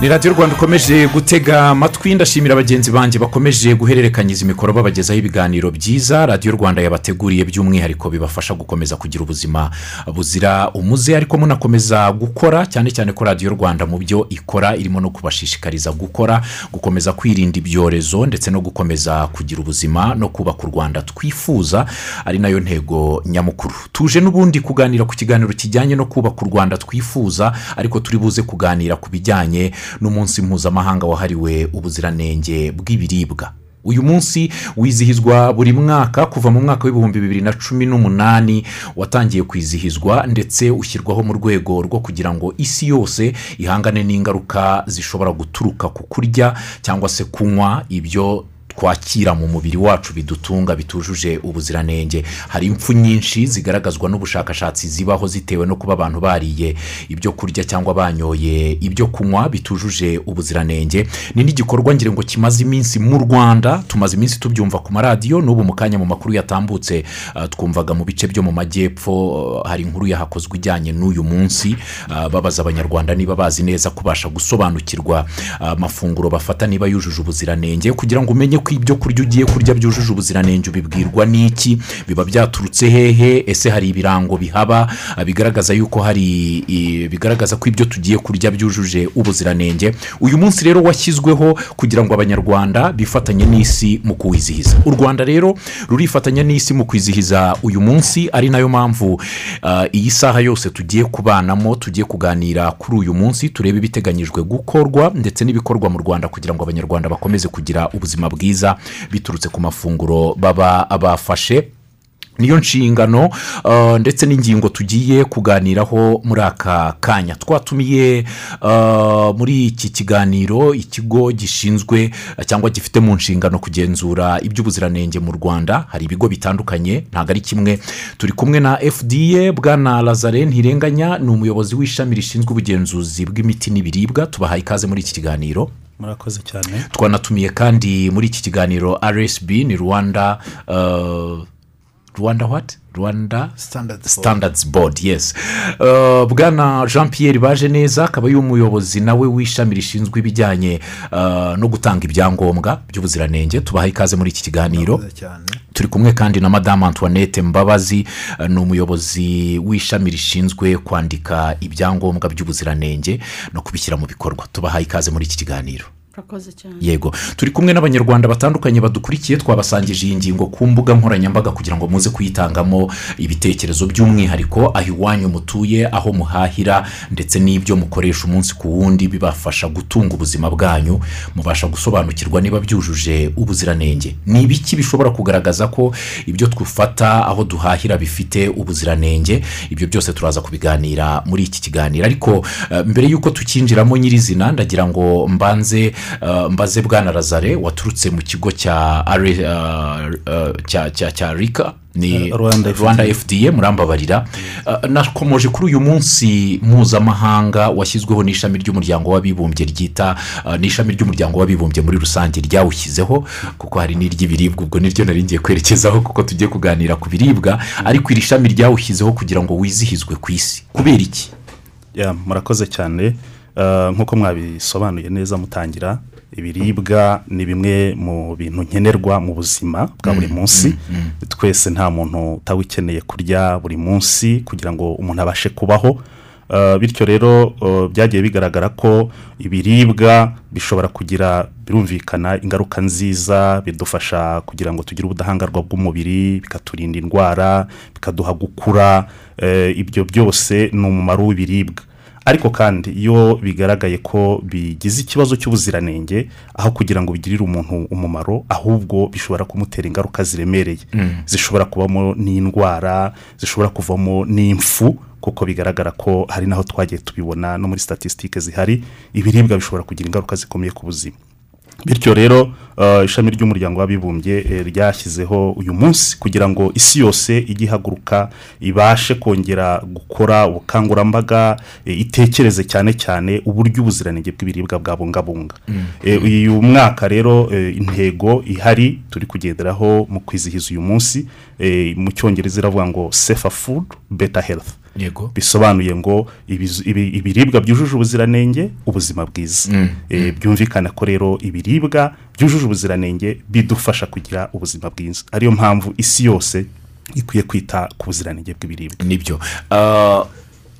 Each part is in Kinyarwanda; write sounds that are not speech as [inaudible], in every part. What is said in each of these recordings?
ni radiyo rwanda ukomeje gutega amatwi. Ndashimira bagenzi banjye bakomeje guhererekanyiza imikoro babagezaho ibiganiro byiza. Radiyo rwanda yabateguriye by'umwihariko bibafasha gukomeza kugira ubuzima buzira umuze. Ariko munakomeza gukora cyane cyane ko radiyo rwanda mu byo ikora irimo no kubashishikariza gukora gukomeza kwirinda ibyorezo ndetse no gukomeza kugira ubuzima no kubaka u rwanda twifuza ari na yo ntego nyamukuru. Tuje n'ubundi kuganira ku kiganiro kijyanye no kubaka u rwanda twifuza ariko turi buze kuganira ku bijyanye n'umunsi mpuzamahanga wahariwe ubuziranenge bw'ibiribwa. Uyu munsi wizihizwa buri mwaka kuva mu mwaka w'ibihumbi bibiri na cumi n'umunani watangiye kwizihizwa ndetse ushyirwaho mu rwego rwo kugira ngo isi yose ihangane n'ingaruka zishobora guturuka ku kurya cyangwa se kunywa ibyo twakira mu mubiri wacu bidutunga bitujuje ubuziranenge. Hari impfu nyinshi zigaragazwa n'ubushakashatsi zibaho zitewe no kuba abantu bariye ibyo kurya cyangwa banyoye ibyo kunywa bitujuje ubuziranenge. Ni n'igikorwa ngira ngo kimaze iminsi mu rwanda tumaze iminsi tubyumva ku maradiyo n'ubu mu kanya mu makuru yatambutse. Uh, twumvaga mu bice byo mu majyepfo uh, hari inkuru yahakozwe ijyanye n'uyu munsi. Uh, babaza abanyarwanda niba bazi neza kubasha gusobanukirwa amafunguro bafata niba yujuje ubuziranenge kugira ngo umenye ko ibyo kurya ugiye kurya byujuje ubuziranenge. Ubibwirwa n'iki? Biba byaturutse hehe? Ese hari ibirango bihaba? Bigaragaza yuko hari bigaragaza ko ibyo tugiye kurya byujuje ubuziranenge. Uyu munsi rero washyizweho kugira ngo abanyarwanda bifatanye n'isi mu kuwizihiza. U rwanda rero rurifatanya n'isi mu kwizihiza uyu munsi ari na yo mpamvu iyi saha yose tugiye kubanamo tugiye kuganira kuri uyu munsi turebe ibiteganyijwe gukorwa ndetse n'ibikorwa mu rwanda kugira ngo abanyarwanda bakomeze kugira ubuzima bwiza. Biturutse ku mafunguro baba bafashe niyo nshingano ndetse n'ingingo tugiye kuganiraho muri aka kanya. Twatumiye muri iki kiganiro ikigo gishinzwe cyangwa gifite mu nshingano kugenzura iby'ubuziranenge mu rwanda. Hari ibigo bitandukanye ntabwo ari kimwe. Turi kumwe na fda bwana lazare ntirenganya ni umuyobozi w'ishami rishinzwe ubugenzuzi bw'imiti n'ibiribwa. Tubahaye ikaze muri iki kiganiro. Murakoze cyane. Twanatumiye kandi muri iki kiganiro rsb ni rwanda rwanda wati rwanda standards board. Yes. Bwana jean Pierre baje neza akaba ari umuyobozi nawe w'ishami rishinzwe ibijyanye no gutanga ibyangombwa by'ubuziranenge. Tubaha ikaze muri iki kiganiro. Turi kumwe kandi na madamu antoinette mbabazi ni umuyobozi w'ishami rishinzwe kwandika ibyangombwa by'ubuziranenge no kubishyira mu bikorwa. Tubaha ikaze muri iki kiganiro. Yego. Turi kumwe n'abanyarwanda batandukanye badukurikiye twabasangije iyi ngingo ku mbuga nkoranyambaga kugira ngo muze kuyitangamo ibitekerezo by'umwihariko aho iwanyu mutuye aho muhahira ndetse n'ibyo mukoresha umunsi ku wundi bibafasha gutunga ubuzima bwanyu mubasha gusobanukirwa niba byujuje ubuziranenge. Ni ibiki bishobora kugaragaza ko ibyo twufata aho duhahira bifite ubuziranenge? Ibyo byose turaza kubiganira muri iki kiganiro. Ariko mbere y'uko tukinjiramo nyirizina ndagira ngo mbanze mbaze bwana lazare waturutse mu kigo cya cya rika ni rwanda fda murambabarira. Nakomoje kuri uyu munsi mpuzamahanga washyizweho n'ishami ry'umuryango w'abibumbye ryita n'ishami ry'umuryango w'abibumbye muri rusange ryawushyizeho kuko hari n'iry'ibiribwa ubwo niryo nari ngiye kwerekezaho kuko tugiye kuganira ku biribwa ariko iri shami ryawushyizeho kugira ngo wizihizwe ku isi. Kubera iki? Murakoze cyane. Nk'uko mwabisobanuye neza mutangira ibiribwa ni bimwe mu bintu nkenerwa mu buzima bwa buri munsi. twese nta muntu utawikeneye kurya buri munsi kugira ngo umuntu abashe kubaho. Bityo rero byagiye bigaragara ko ibiribwa bishobora kugira birumvikana ingaruka nziza bidufasha kugira ngo tugire ubudahangarwa bw'umubiri bikaturinda indwara bikaduha gukura. Ibyo byose ni umumaro w'ibiribwa. Ariko kandi iyo bigaragaye ko bigize ikibazo cy'ubuziranenge aho kugira ngo bigirire umuntu umumaro ahubwo bishobora kumutera ingaruka ziremereye. Zishobora kubamo n'indwara zishobora kuvamo n'impfu kuko bigaragara ko hari n'aho twagiye tubibona no muri statisitike zihari ibiribwa bishobora kugira ingaruka zikomeye ku buzima. Bityo rero ishami ry'umuryango w'abibumbye ryashyizeho uyu munsi kugira ngo isi yose ijye ihaguruka ibashe kongera gukora ubukangurambaga itekereze cyane cyane uburyo ubuziranenge bw'ibiribwa bwabungabunga. Uyu mwaka rero intego ihari turi kugenderaho mu kwizihiza uyu munsi mu cyongereza iravuga ngo sefa fudu beta herifu yego. bisobanuye ngo ibiribwa byujuje ubuziranenge ubuzima bwiza. Eh, byumvikana ko rero ibiribwa byujuje ubuziranenge bidufasha kugira ubuzima bwiza. Ariyo mpamvu isi yose ikwiye kwita ku buziranenge bw'ibiribwa. Nibyo. Ah,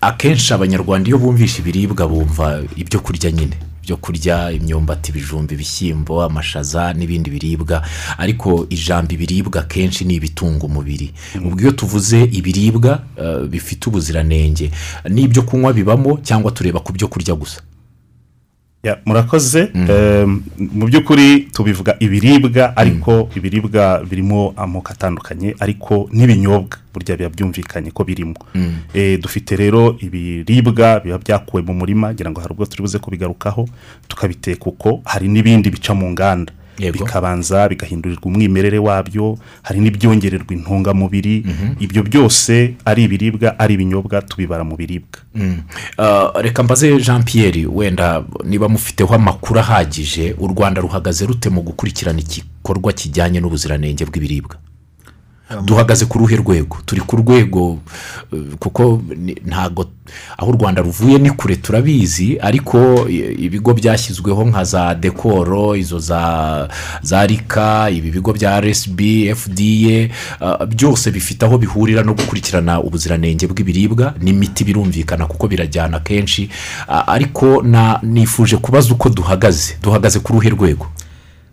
akenshi abanyarwanda iyo bumvishe ibiribwa bumva ibyo kurya nyine. Ibyo kurya imyumbati ibijumba ibishyimbo amashaza n'ibindi biribwa. Ariko ijambo ibiribwa akenshi ni ibitunga umubiri. Ubwo iyo tuvuze ibiribwa ah, bifite ubuziranenge. N'ibyo kunywa bibamo cyangwa tureba ku byo kurya gusa. Murakoze. Em, mu by'ukuri tubivuga ibiribwa ariko ibiribwa birimo amoko atandukanye ariko n'ibinyobwa burya biba byumvikanye ko birimo. Eh, dufite rero ibiribwa biba byakuwe mu murima ngira ngo hari ubwo turi buze kubigarukaho tukabiteka uko hari n'ibindi bica mu nganda. Bikabanza bigahindurirwa umwimerere wabyo hari n'ibyongererwa intungamubiri. Ibyo byose ari ibiribwa ari ibinyobwa tubibara mu biribwa. Ah, reka mbaze jean Pierre wenda niba mufiteho amakuru ahagije u rwanda ruhagaze rute mu gukurikirana igikorwa kijyanye n'ubuziranenge bw'ibiribwa? Duhagaze ku ruhe rwego? Turi ku rwego eh, kuko ntago aho u rwanda ruvuye ni kure turabizi ariko ibigo byashyizweho nka za dekoro izo za rika ibi bigo bya rsb fda ah, byose bifite aho bihurira no gukurikirana ubuziranenge bw'ibiribwa n'imiti birumvikana kuko birajyana kenshi Ah, ariko nifuje kubaza uko duhagaze. Duhagaze ku ruhe rwego?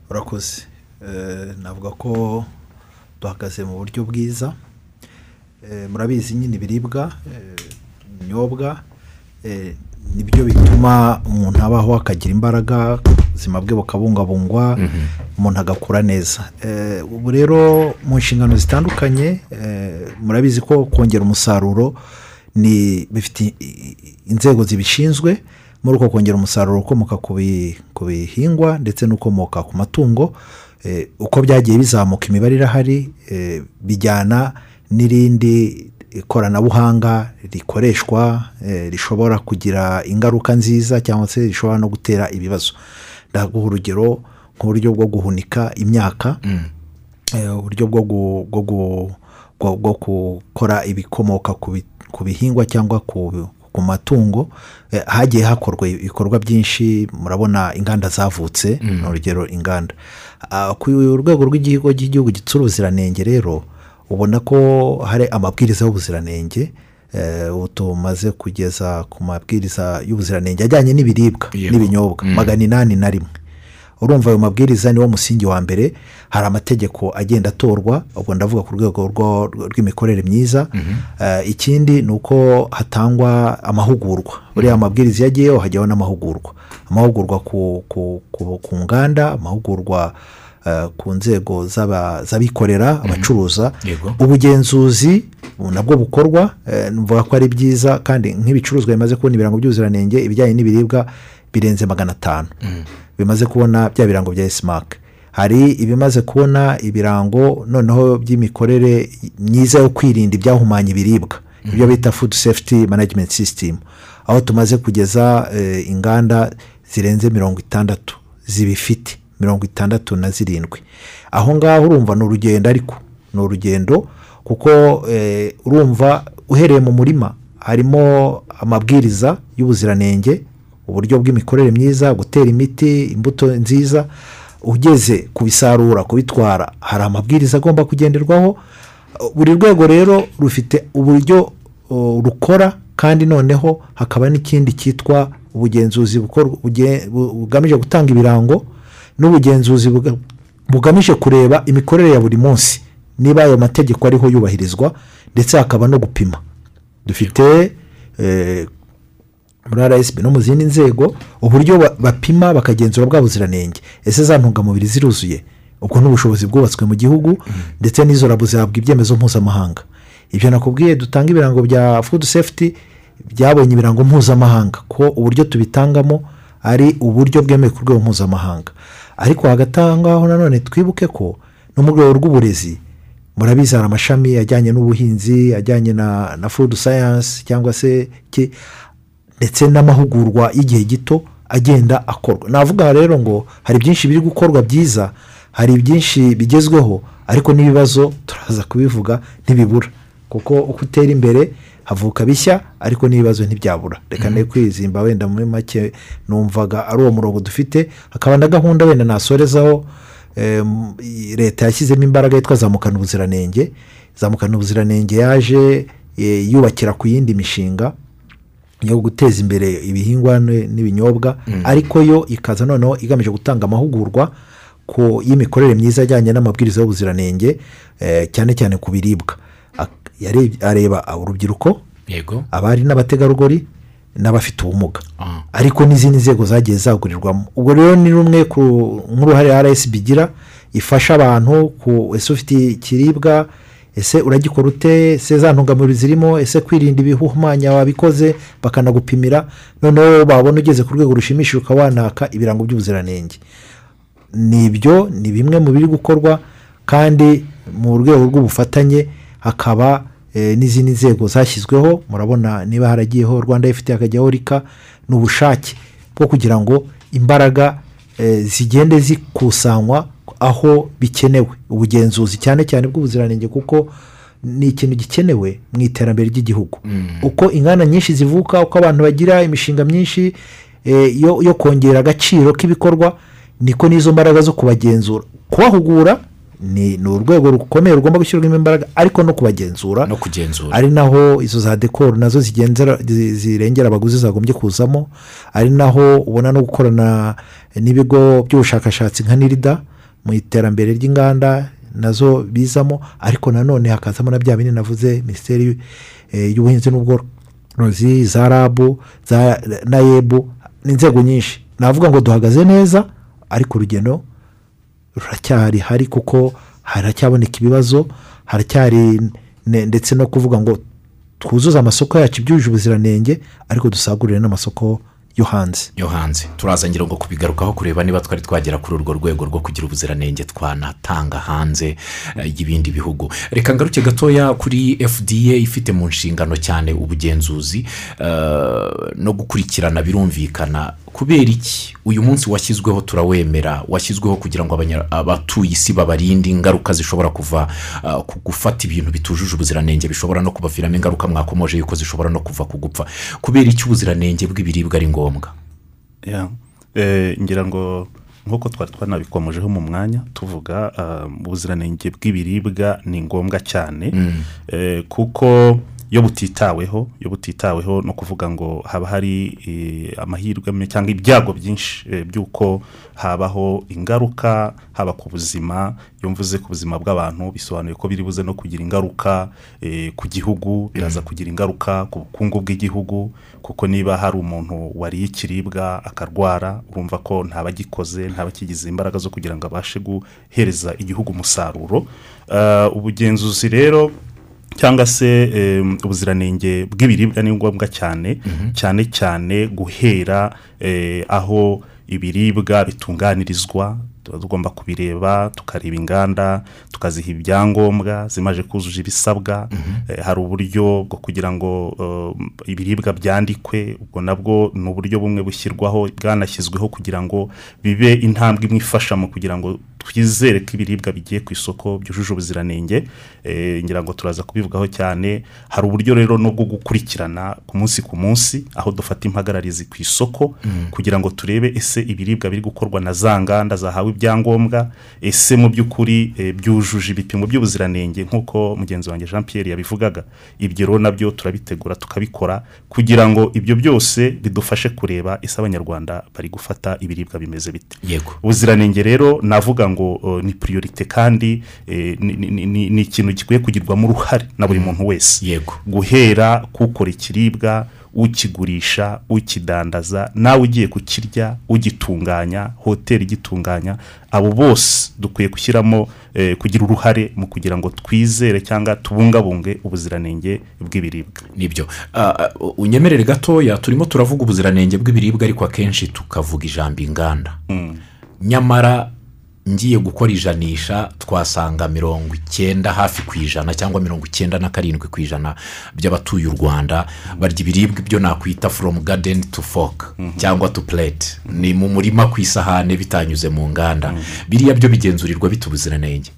Urakoze. Eh, navuga ko duhagaze mu buryo bwiza. Eh, murabizi nyine ibiribwa eh, ibinyobwa eh, ni byo bituma umuntu abaho akagira imbaraga ubuzima bwe bukabungabungwa umuntu agakura neza. Ubu rero mu nshingano zitandukanye murabizi ko kongera umusaruro ni bifite inzego zibishinzwe. Muri uko kongera umusaruro ukomoka ku bi- ku bihingwa ndetse n'ukomoka ku matungo uko byagiye bizamuka imibare irahari eh, bijyana n'irindi ikoranabuhanga rikoreshwa eh, rishobora kugira ingaruka nziza cyangwa se rishobora no gutera ibibazo. Ndaguha urugero nk'uburyo bwo guhunika imyaka eh, uburyo bwo gu- bwo gu- bwo- bwo gukora ibikomoka ku bi- ku bihingwa cyangwa ku matungo eh, hagiye hakorwa ibikorwa byinshi murabona inganda zavutse ni urugero inganda. Ku rwego rw'igihugu cy'igihugu gitsura ubuziranenge rero ubona ko hari amabwiriza y'ubuziranenge eh, tumaze kugeza ku mabwiriza y'ubuziranenge ajyanye n'ibiribwa n'ibinyobwa. Magana inani na rimwe. Urumva ayo mabwiriza niwo musingi wa mbere hari amategeko agenda atorwa ubwo ndavuga ku rwego rw'imikorere myiza. Eh, ikindi ni uko hatangwa amahugurwa. Buriya amabwiriza iyo agiyeho hajyaho n'amahugurwa. Amahugurwa ku, nganda amahugurwa eh, ku nzego z'aba- z'abikorera abacuruza. Yego. ubugenzuzi ubu nabwo bukorwa eh, mvuga ko ari byiza kandi nk'ibicuruzwa bimaze kubona ibirango by'ubuziranenge ibijyanye n'ibiribwa birenze magana atanu. Bimaze kubona bya birango bya esimake hari ibimaze kubona ibirango noneho by'imikorere myiza yo kwirinda ibyahumanya ibiribwa. Ibyo bita food safety management system. Aho tumaze kugeza eh, inganda zirenze mirongo itandatu zibifite mirongo itandatu na zirindwi. Aho ngaho urumva ni urugendo ariko ni urugendo kuko eh, urumva uhereye mu murima harimo amabwiriza y'ubuziranenge uburyo bw'imikorere myiza gutera imiti imbuto nziza ugeze kubisarura kubitwara hari amabwiriza agomba kugenderwaho. Buri rwego rero rufite uburyo rukora kandi noneho hakaba n'ikindi cyitwa ubugenzuzi bugamije gutanga ibirango n'ubugenzuzi buga- bugamije kureba imikorere ya buri munsi niba ayo mategeko ariho yubahirizwa ndetse hakaba no gupima. Dufite eh, muri rsb no mu zindi nzego uburyo ba- bapima bakagenzura bwa buziranenge. Ese za ntungamubiri ziruzuye? Ubwo ni ubushobozi bwubatswe mu gihugu ndetse n'izo rabu zihabwa ibyemezo mpuzamahanga. Ibyo nakubwiye dutanga ibirango bya food safety byabonye ibirango mpuzamahanga ko uburyo tubitangamo ari uburyo bwemewe ku rwego mpuzamahanga. Ariko hagati aho ngaho nanone twibuke ko no mu rwego rw'uburezi murabizi hari amashami ajyanye n'ubuhinzi ajyanye na na food science cyangwa se ki- ndetse n'amahugurwa y'igihe gito agenda akorwa. Navuga rero ngo hari byinshi biri gukorwa byiza hari byinshi bigezweho ariko n'ibibazo turaza kubivuga ntibibura. Kuko uko utera imbere havuka bishya ariko n'ibibazo ntibyabura. Reka ne kwizimba wenda muri make numvaga ari uwo murongo dufite hakaba na gahunda wenda nasorezaho leta yashyizemo imbaraga yitwa zamukana ubuziranenge. Zamukana ubuziranenge yaje eh, yubakira ku yindi mishinga. Yo guteza imbere ibihingwa n'ibinyobwa ariko yo ikaza noneho igamije gutanga amahugurwa ku y'imikorere myiza ajyanye n'amabwiriza y'ubuziranenge eh, cyane cyane ku biribwa. Areba urubyiruko yego. abari n'abategarugori n'abafite ubumuga. Ah. ariko n'izindi nzego zagiye zagurirwamo. Ubwo rero ni rumwe ku nk'uruhare rsb igira ifasha abantu ku ese ufite ikiribwa ese uragikora ute? Ese za ntungamubiri zirimo? Ese kwirinda ibihumanya wabikoze? Bakanagupimira? Noneho babona ugeze ku rwego rushimishije ukaba wanaka ibirango by'ubuziranenge. Ni ibyo ni bimwe mu biri gukorwa kandi mu rwego rw'ubufatanye hakaba eh, n'izindi nzego zashyizweho. Murabona niba haragiyeho rwanda ifite hakajyaho rika ni ubushake bwo kugira ngo imbaraga eh, zigende zikusanywa aho bikenewe. Ubugenzuzi cyane cyane bw'ubuziranenge kuko ni ikintu gikenewe mu iterambere ry'igihugu. Uko inganda nyinshi zivuka uko abantu bagira imishinga myinshi eh, yo kongera agaciro k'ibikorwa niko n'izo mbaraga zo kubagenzura. Kubahugura ni urwego rukomeye rugomba gushyirwamo imbaraga ariko no kubagenzura no kugenzura. ari naho izo za dekoro na zo zirengera abaguzi zagombye kuzamo ari naho ubona no gukorana n'ibigo by'ubushakashatsi nka nirida mu iterambere ry'inganda na zo bizamo ariko nanone hakazamo na bya bindi navuze minisiteri eh, y'ubuhinzi n'ubworozi za rabu za nayebu ni inzego nyinshi. Navuga ngo duhagaze neza ariko urugendo ruracyari hari kuko haracyaboneka ibibazo haracyari ndetse no kuvuga ngo twuzuze amasoko yacu ibyujuje ubuziranenge ariko dusagurire n'amasoko yo hanze. yo hanze. Turaza ngira ngo kubigarukaho kureba niba twari twagera kuri urwo rwego rwo kugira ubuziranenge twanatanga hanze eh, y'ibindi bihugu. Reka ngaruke gatoya kuri fda ifite mu nshingano cyane ubugenzuzi eh, no gukurikirana birumvikana. Kubera iki? Uyu munsi washyizweho turawemera. Washyizweho kugira ngo abatuye isi babarinde ingaruka zishobora kuva eh, ku gufata ibintu bitujuje ubuziranenge bishobora no kubaviramo ingaruka mwakomoje yuko zishobora no kuva ku gupfa. Kubera iki ubuziranenge bw'ibiribwa ari ngombwa? Ya. Eh, ngira ngo nk'uko twari twanabikomojeho mu mwanya tuvuga ah, ubuziranenge bw'ibiribwa ni ngombwa cyane. Eh, kuko iyo butitaweho iyo butitaweho no kuvuga ngo haba hari eh, amahirwe cyangwa ibyago byinshi eh, by'uko habaho ingaruka haba ku buzima. Iyo mvuze ku buzima bw'abantu bisobanuye ko biri buze no kugira ingaruka eh, ku gihugu biraza kugira ingaruka ku bukungu bw'igihugu kuko niba hari umuntu wariye ikiribwa akarwara urumva ko ntabagikoze ntabakigize imbaraga zo kugira ngo abashe guhereza igihugu umusaruro. Ubugenzuzi rero cyangwa se ubuziranenge bw'ibiribwa ni ngombwa cyane cyane cyane guhera eh, aho ibiribwa bitunganirizwa tuba tugomba kubireba tukareba inganda tukaziha ibyangombwa zimaze kuzuza ibisabwa. Eh, hari uburyo bwo kugira ngo um, ibiribwa byandikwe ubwo nabwo ni uburyo bumwe bushyirwaho bwanashyizweho kugira ngo bibe intambwe imwe ifasha mu kugira ngo twizere ko ibiribwa bigiye ku isoko byujuje ubuziranenge Eh, ngira ngo turaza kubivugaho cyane hari uburyo rero no bwo gukurikirana ku munsi ku munsi aho dufata impagararizi ku isoko kugira ngo turebe ese ibiribwa biri gukorwa na za nganda zahawe ibyangombwa ese mu by'ukuri eh, byujuje ibipimo by'ubuziranenge nk'uko mugenzi wanjye jean Pierre yabivugaga. Ibyo rero na byo turabitegura tukabikora kugira ngo ibyo byose bidufashe kureba ese abanyarwanda bari gufata ibiribwa bimeze bite. Yego. Ubuziranenge rero navuga ngo uh, ni priorite kandi eh, ni- ikintu gikwiye kugirwamo uruhare na buri muntu wese. Yego. Guhera kukora ikiribwa ukigurisha ukidandaza nawe ugiye kukirya ugitunganya hoteli igitunganya abo bose dukwiye gushyiramo eh, kugira uruhare mu kugira ngo twizere cyangwa tubungabunge ubuziranenge bw'ibiribwa. Nibyo. Ah, unyemerere gatoya turimo turavuga ubuziranenge bw'ibiribwa ariko akenshi tukavuga ijambo inganda. Nyamara ngiye gukora ijanisha twasanga mirongo icyenda hafi ku ijana cyangwa mirongo icyenda na karindwi ku ijana by'abatuye u rwanda barya ibiribwa ibyo nakwita from garden to fork cyangwa to plate. Ni mu murima ku isahane bitanyuze mu nganda. Biriya byo bigenzurirwa bita ubuziranenge.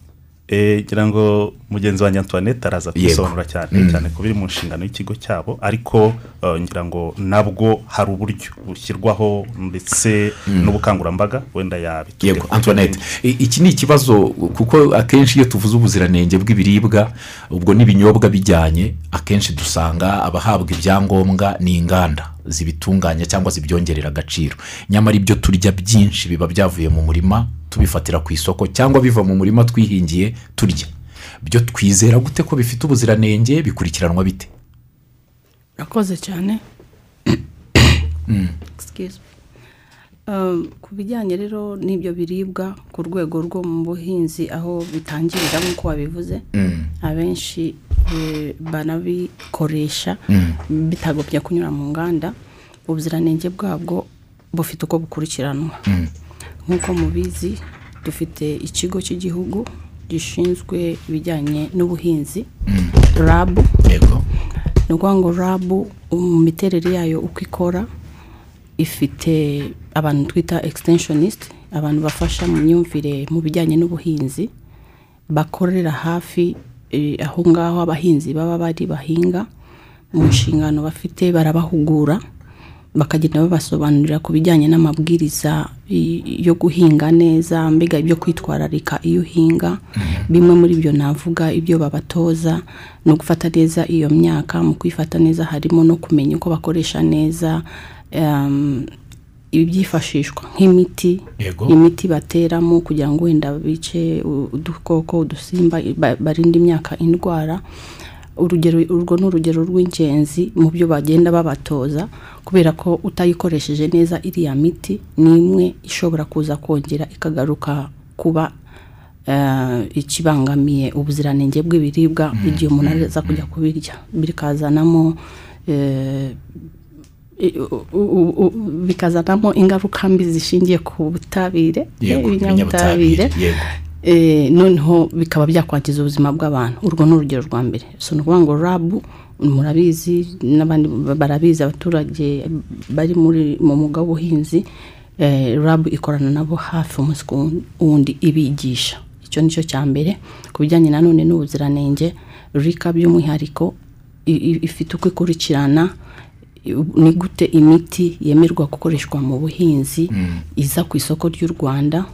Ngira ngo mugenzi wanjye antoinette araza kubisobanura cyane cyane ku biri mu nshingano y'ikigo cyabo ariko eh, ngira ngo nabwo hari uburyo bushyirwaho ndetse n'ubukangurambaga wenda yabitubwira. Yego antoinette iki ni ikibazo kuko akenshi iyo tuvuze ubuziranenge bw'ibiribwa ubwo n'ibinyobwa bijyanye akenshi dusanga abahabwa ibyangombwa ni inganda zibitunganya cyangwa zibyongerera agaciro. Nyamara ibyo turya byinshi biba byavuye mu murima tubifatira ku isoko cyangwa biva mu murima twihingiye turya. Byo twizera gute ko bifite ubuziranenge bikurikiranwa bite? Urakoze cyane. Me. Um, ku bijyanye rero n'ibyo biribwa ku rwego rwo mu buhinzi aho bitangirira nk'uko wabivuze abenshi eh, banabikoresha bitagobye kunyura mu nganda ubuziranenge bwabwo bufite uko bukurikiranwa. Nk'uko mubizi dufite ikigo cy'igihugu gishinzwe ibijyanye n'ubuhinzi rabu yego. Ni ukuvuga ngo rabu mu miterere yayo uko ikora ifite abantu twita extensionist abantu bafasha mu myumvire mu bijyanye n'ubuhinzi bakorera hafi eh, aho ngaho abahinzi baba bari bahinga mu nshingano bafite barabahugura bakagenda babasobanurira ku bijyanye n'amabwiriza yo guhinga neza mbega ibyo kwitwararika iyo uhinga. Bimwe muri byo navuga ibyo babatoza ni ugufata neza iyo myaka mu kwifata neza harimo no kumenya uko bakoresha neza em, ibyifashishwa nk'imiti imiti bateramo kugira ngo wenda bice udukoko udusimba ba- barinde imyaka indwara. Urugero urwo ni urugero rw'ingenzi mu byo bagenda babatoza kubera ko utayikoresheje neza iriya miti ni imwe ishobora kuza kongera ikagaruka kuba eh, ikibangamiye ubuziranenge bw'ibiribwa igihe umuntu aza kujya kubirya. Bikazanamo eh, bikazanamo ingaruka mbi zishingiye ku butabire Yego, ibinyabutabire. Eh, noneho bikaba byakwangiza ubuzima bw'abantu. Urwo ni urugero rwa mbere. So ni ukuvuga ngo rabu murabizi n'abandi barabizi abaturage bari muri mu mwuga w'ubuhinzi eh, rabu ikorana nabo hafi umunsi ku wundi ibigisha. Icyo ni cyo cya mbere. Ku bijyanye nanone n'ubuziranenge rika by'umwihariko ifite uko ikurikirana ni gute imiti yemerwa gukoreshwa mu buhinzi iza ku isoko ry'u rwanda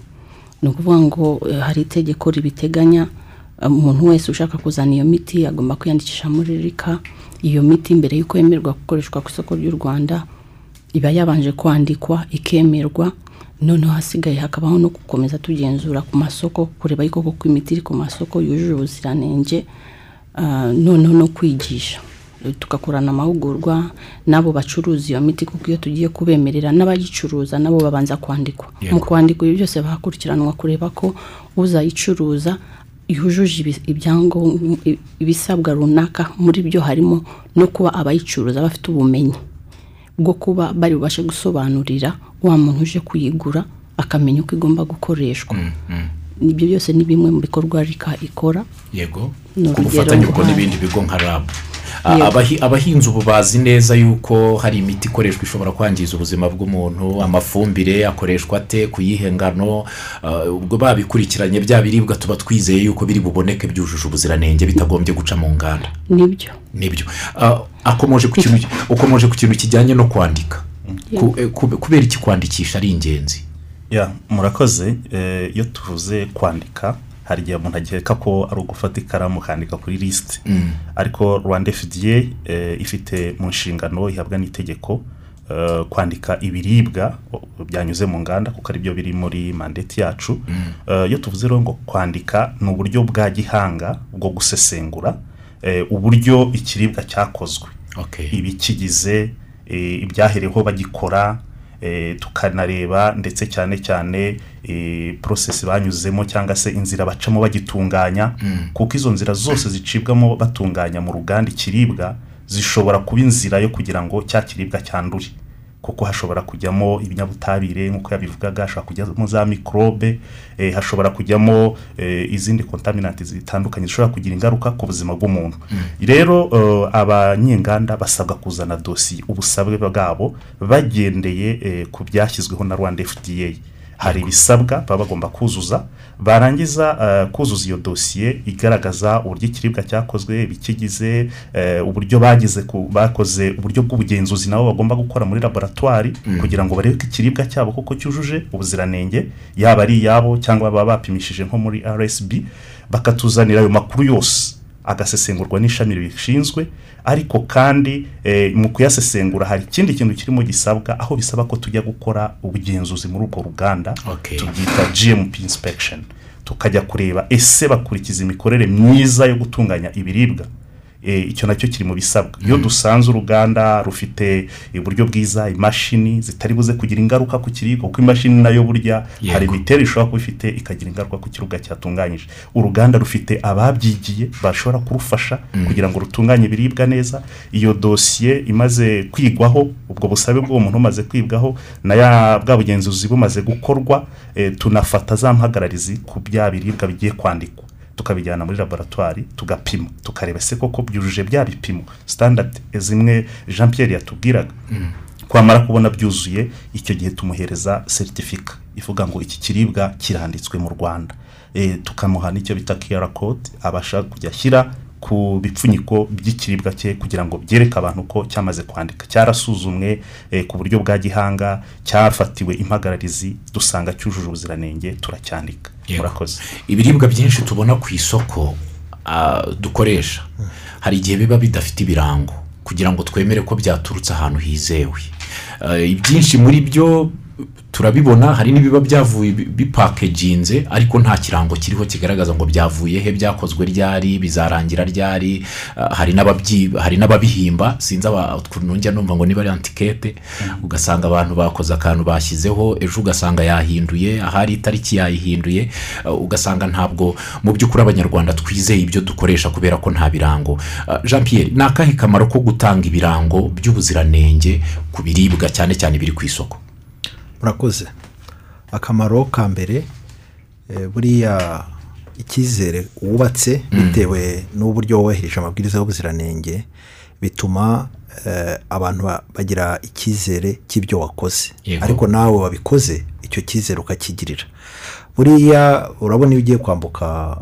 ni ukuvuga ngo eh, hari itegeko ribiteganya eh, umuntu wese ushaka kuzana iyo miti agomba kwiyandikisha muri rika. Iyo miti mbere y'uko yemerwa gukoreshwa ku isoko ry'u rwanda iba yabanje kwandikwa ikemerwa. Noneho hasigaye hakabaho no gukomeza tugenzura ku masoko kureba yuko koko imiti iri ku masoko yujuje ubuziranenge ah, noneho no kwigisha. Tugakorana amahugurwa n'abo bacuruza iyo miti kuko iyo tugiye kubemerera n'abayicuruza nabo babanza kwandikwa. Mu kwandikwa ibi byose bahakurikiranwa kureba ko uzayicuruza yujuje ibyangombwa ibisabwa runaka. Muri byo harimo no kuba abayicuruza bafite ubumenyi bwo kuba bari bubashe gusobanurira wa muntu uje kuyigura akamenya uko igomba gukoreshwa. Ibyo byose ni bimwe mu bikorwa rika ikora. Yego. Ku bufatanye rwa- n'ibindi bigo nka rabu abahinzi ubu bazi neza yuko hari imiti ikoreshwa ishobora kwangiza ubuzima bw'umuntu amafumbire akoreshwa ate ku yihe ngano ah, ubwo babikurikiranye bya biribwa tuba twizeye yuko biri buboneke byujuje ubuziranenge bitagombye guca mu nganda. Nibyo. Nibyo. Ah, akomoje ku kintu ukomoje ku kintu kijyanye no kwandika. Ku- eh, kube- kubera iki kwandikisha ari ingenzi? Ya murakoze eh, iyo tuvuze kwandika hari igihe umuntu ageka ko ari ugufata ikaramu ukandika kuri lisite ariko rwanda fda eh, ifite mu nshingano ihabwa n'itegeko eh, kwandika ibiribwa byanyuze mu nganda kuko ari byo biri muri mandeti yacu. Eh, iyo tuvuze rero ngo kwandika ni uburyo bwa gihanga bwo gusesengura uburyo ikiribwa cyakozwe. Ibikigize eh, ibyahereweho bagikora tukanareba ndetse cyane cyane porosesi banyuzemo cyangwa se inzira bacamo bagitunganya kuko izo nzira zose zicibwamo batunganya mu ruganda ikiribwa zishobora kuba inzira yo kugira ngo cya kiribwa cyandure. Kuko hashobora kujyamo ibinyabutabire nk'uko yabivugaga hashobora kujyamo za mikorobe eh, hashobora kujyamo eh, izindi kontaminanti zitandukanye zishobora kugira ingaruka ku buzima bw'umuntu. Rero eh, abanyenganda basabwa kuzana dosiye ubusabe bwabo bagendeye ku byashyizweho na rwanda fda hari ibisabwa baba bagomba kuzuza barangiza eh, kuzuza iyo dosiye igaragaza uburyo ikiribwa cyakozwe ibikigize eh, uburyo bagize bakoze uburyo bw'ubugenzuzi nabo bagomba gukora muri laboratwari kugira ngo barebe ko ikiribwa cyabo koko cyujuje ubuziranenge yaba ari iyabo cyangwa baba bapimishije nko muri rsb bakatuzanira ayo makuru yose agasesengurwa n'ishami ribishinzwe ariko kandi eh, mu kuyasesengura hari ikindi kintu kirimo gisabwa aho bisaba ko tujya gukora ubugenzuzi muri urwo ruganda tubyita gmp inspection. Tukajya kureba ese bakurikiza imikorere myiza yo gutunganya ibiribwa. Icyo na cyo kiri mu bisabwa. Iyo dusanze uruganda rufite uburyo bwiza imashini zitari buze kugira ingaruka ku kiribwa kuko imashini na yo burya hari imiterere ishobora kuba ifite ikagira ingaruka ku kiribwa cyatunganyije. Uruganda rufite ababyigiye bashobora kurufasha kugira ngo rutunganye ibiribwa neza. Iyo dosiye imaze kwigwaho ubwo busabe bw'uwo muntu umaze kwibwaho na bwa bugenzuzi bumaze gukorwa eh, tunafata za mpagararizi ku bya biribwa bigiye kwandikwa. Tukabijyana muri laboratwari tugapima. Tukareba se koko byujuje bya bipimo standard zimwe jean Pierre yatubwiraga twamara kubona byuzuye icyo gihe tumuhereza seritifika ivuga ngo iki kiribwa kiranditswe mu rwanda. Eh, tukamuha n'icyo bita kiyara kode abasha kujya ashyira ku bipfunyiko by'ikiribwa cye kugira ngo byereke abantu ko cyamaze kwandika. Cyarasuzumwe eh, ku buryo bwa gihanga cyafatiwe impagararizi dusanga cyujuje ubuziranenge turacyandika. Murakoze. Ibiribwa byinshi tubona ku isoko ah, dukoresha. Hari igihe biba bidafite ibirango kugira ngo twemere ko byaturutse ahantu hizewe. Ah, ibyinshi muri byo turabibona hari n'ibiba byavuye bi- bipakeginze ariko nta kirango kiriho kigaragaza ngo byavuye he byakozwe ryari bizarangira ryari Ah, hari n'ababihimba sinzi ukuntu njya numva ngo niba ari antikete ugasanga abantu bakoze akantu bashyizeho ejo ugasanga yahinduye ahari itariki yayihinduye ah, ugasanga ntabwo mu by'ukuri abanyarwanda twizeye ibyo dukoresha kubera ko nta birango. Ah, jean Pierre ni akahe kamaro ko gutanga ibirango by'ubuziranenge ku biribwa cyane cyane biri ku isoko? Murakoze. Akamaro ka mbere eh, buriya icyizere wubatse bitewe n'uburyo wubahirije amabwiriza y'ubuziranenge bituma eh, abantu ba- bagira icyizere cy'ibyo wakoze. Ariko nawe wabikoze icyo cyizere ukakigirira. Buriya urabona iyo ugiye kwambuka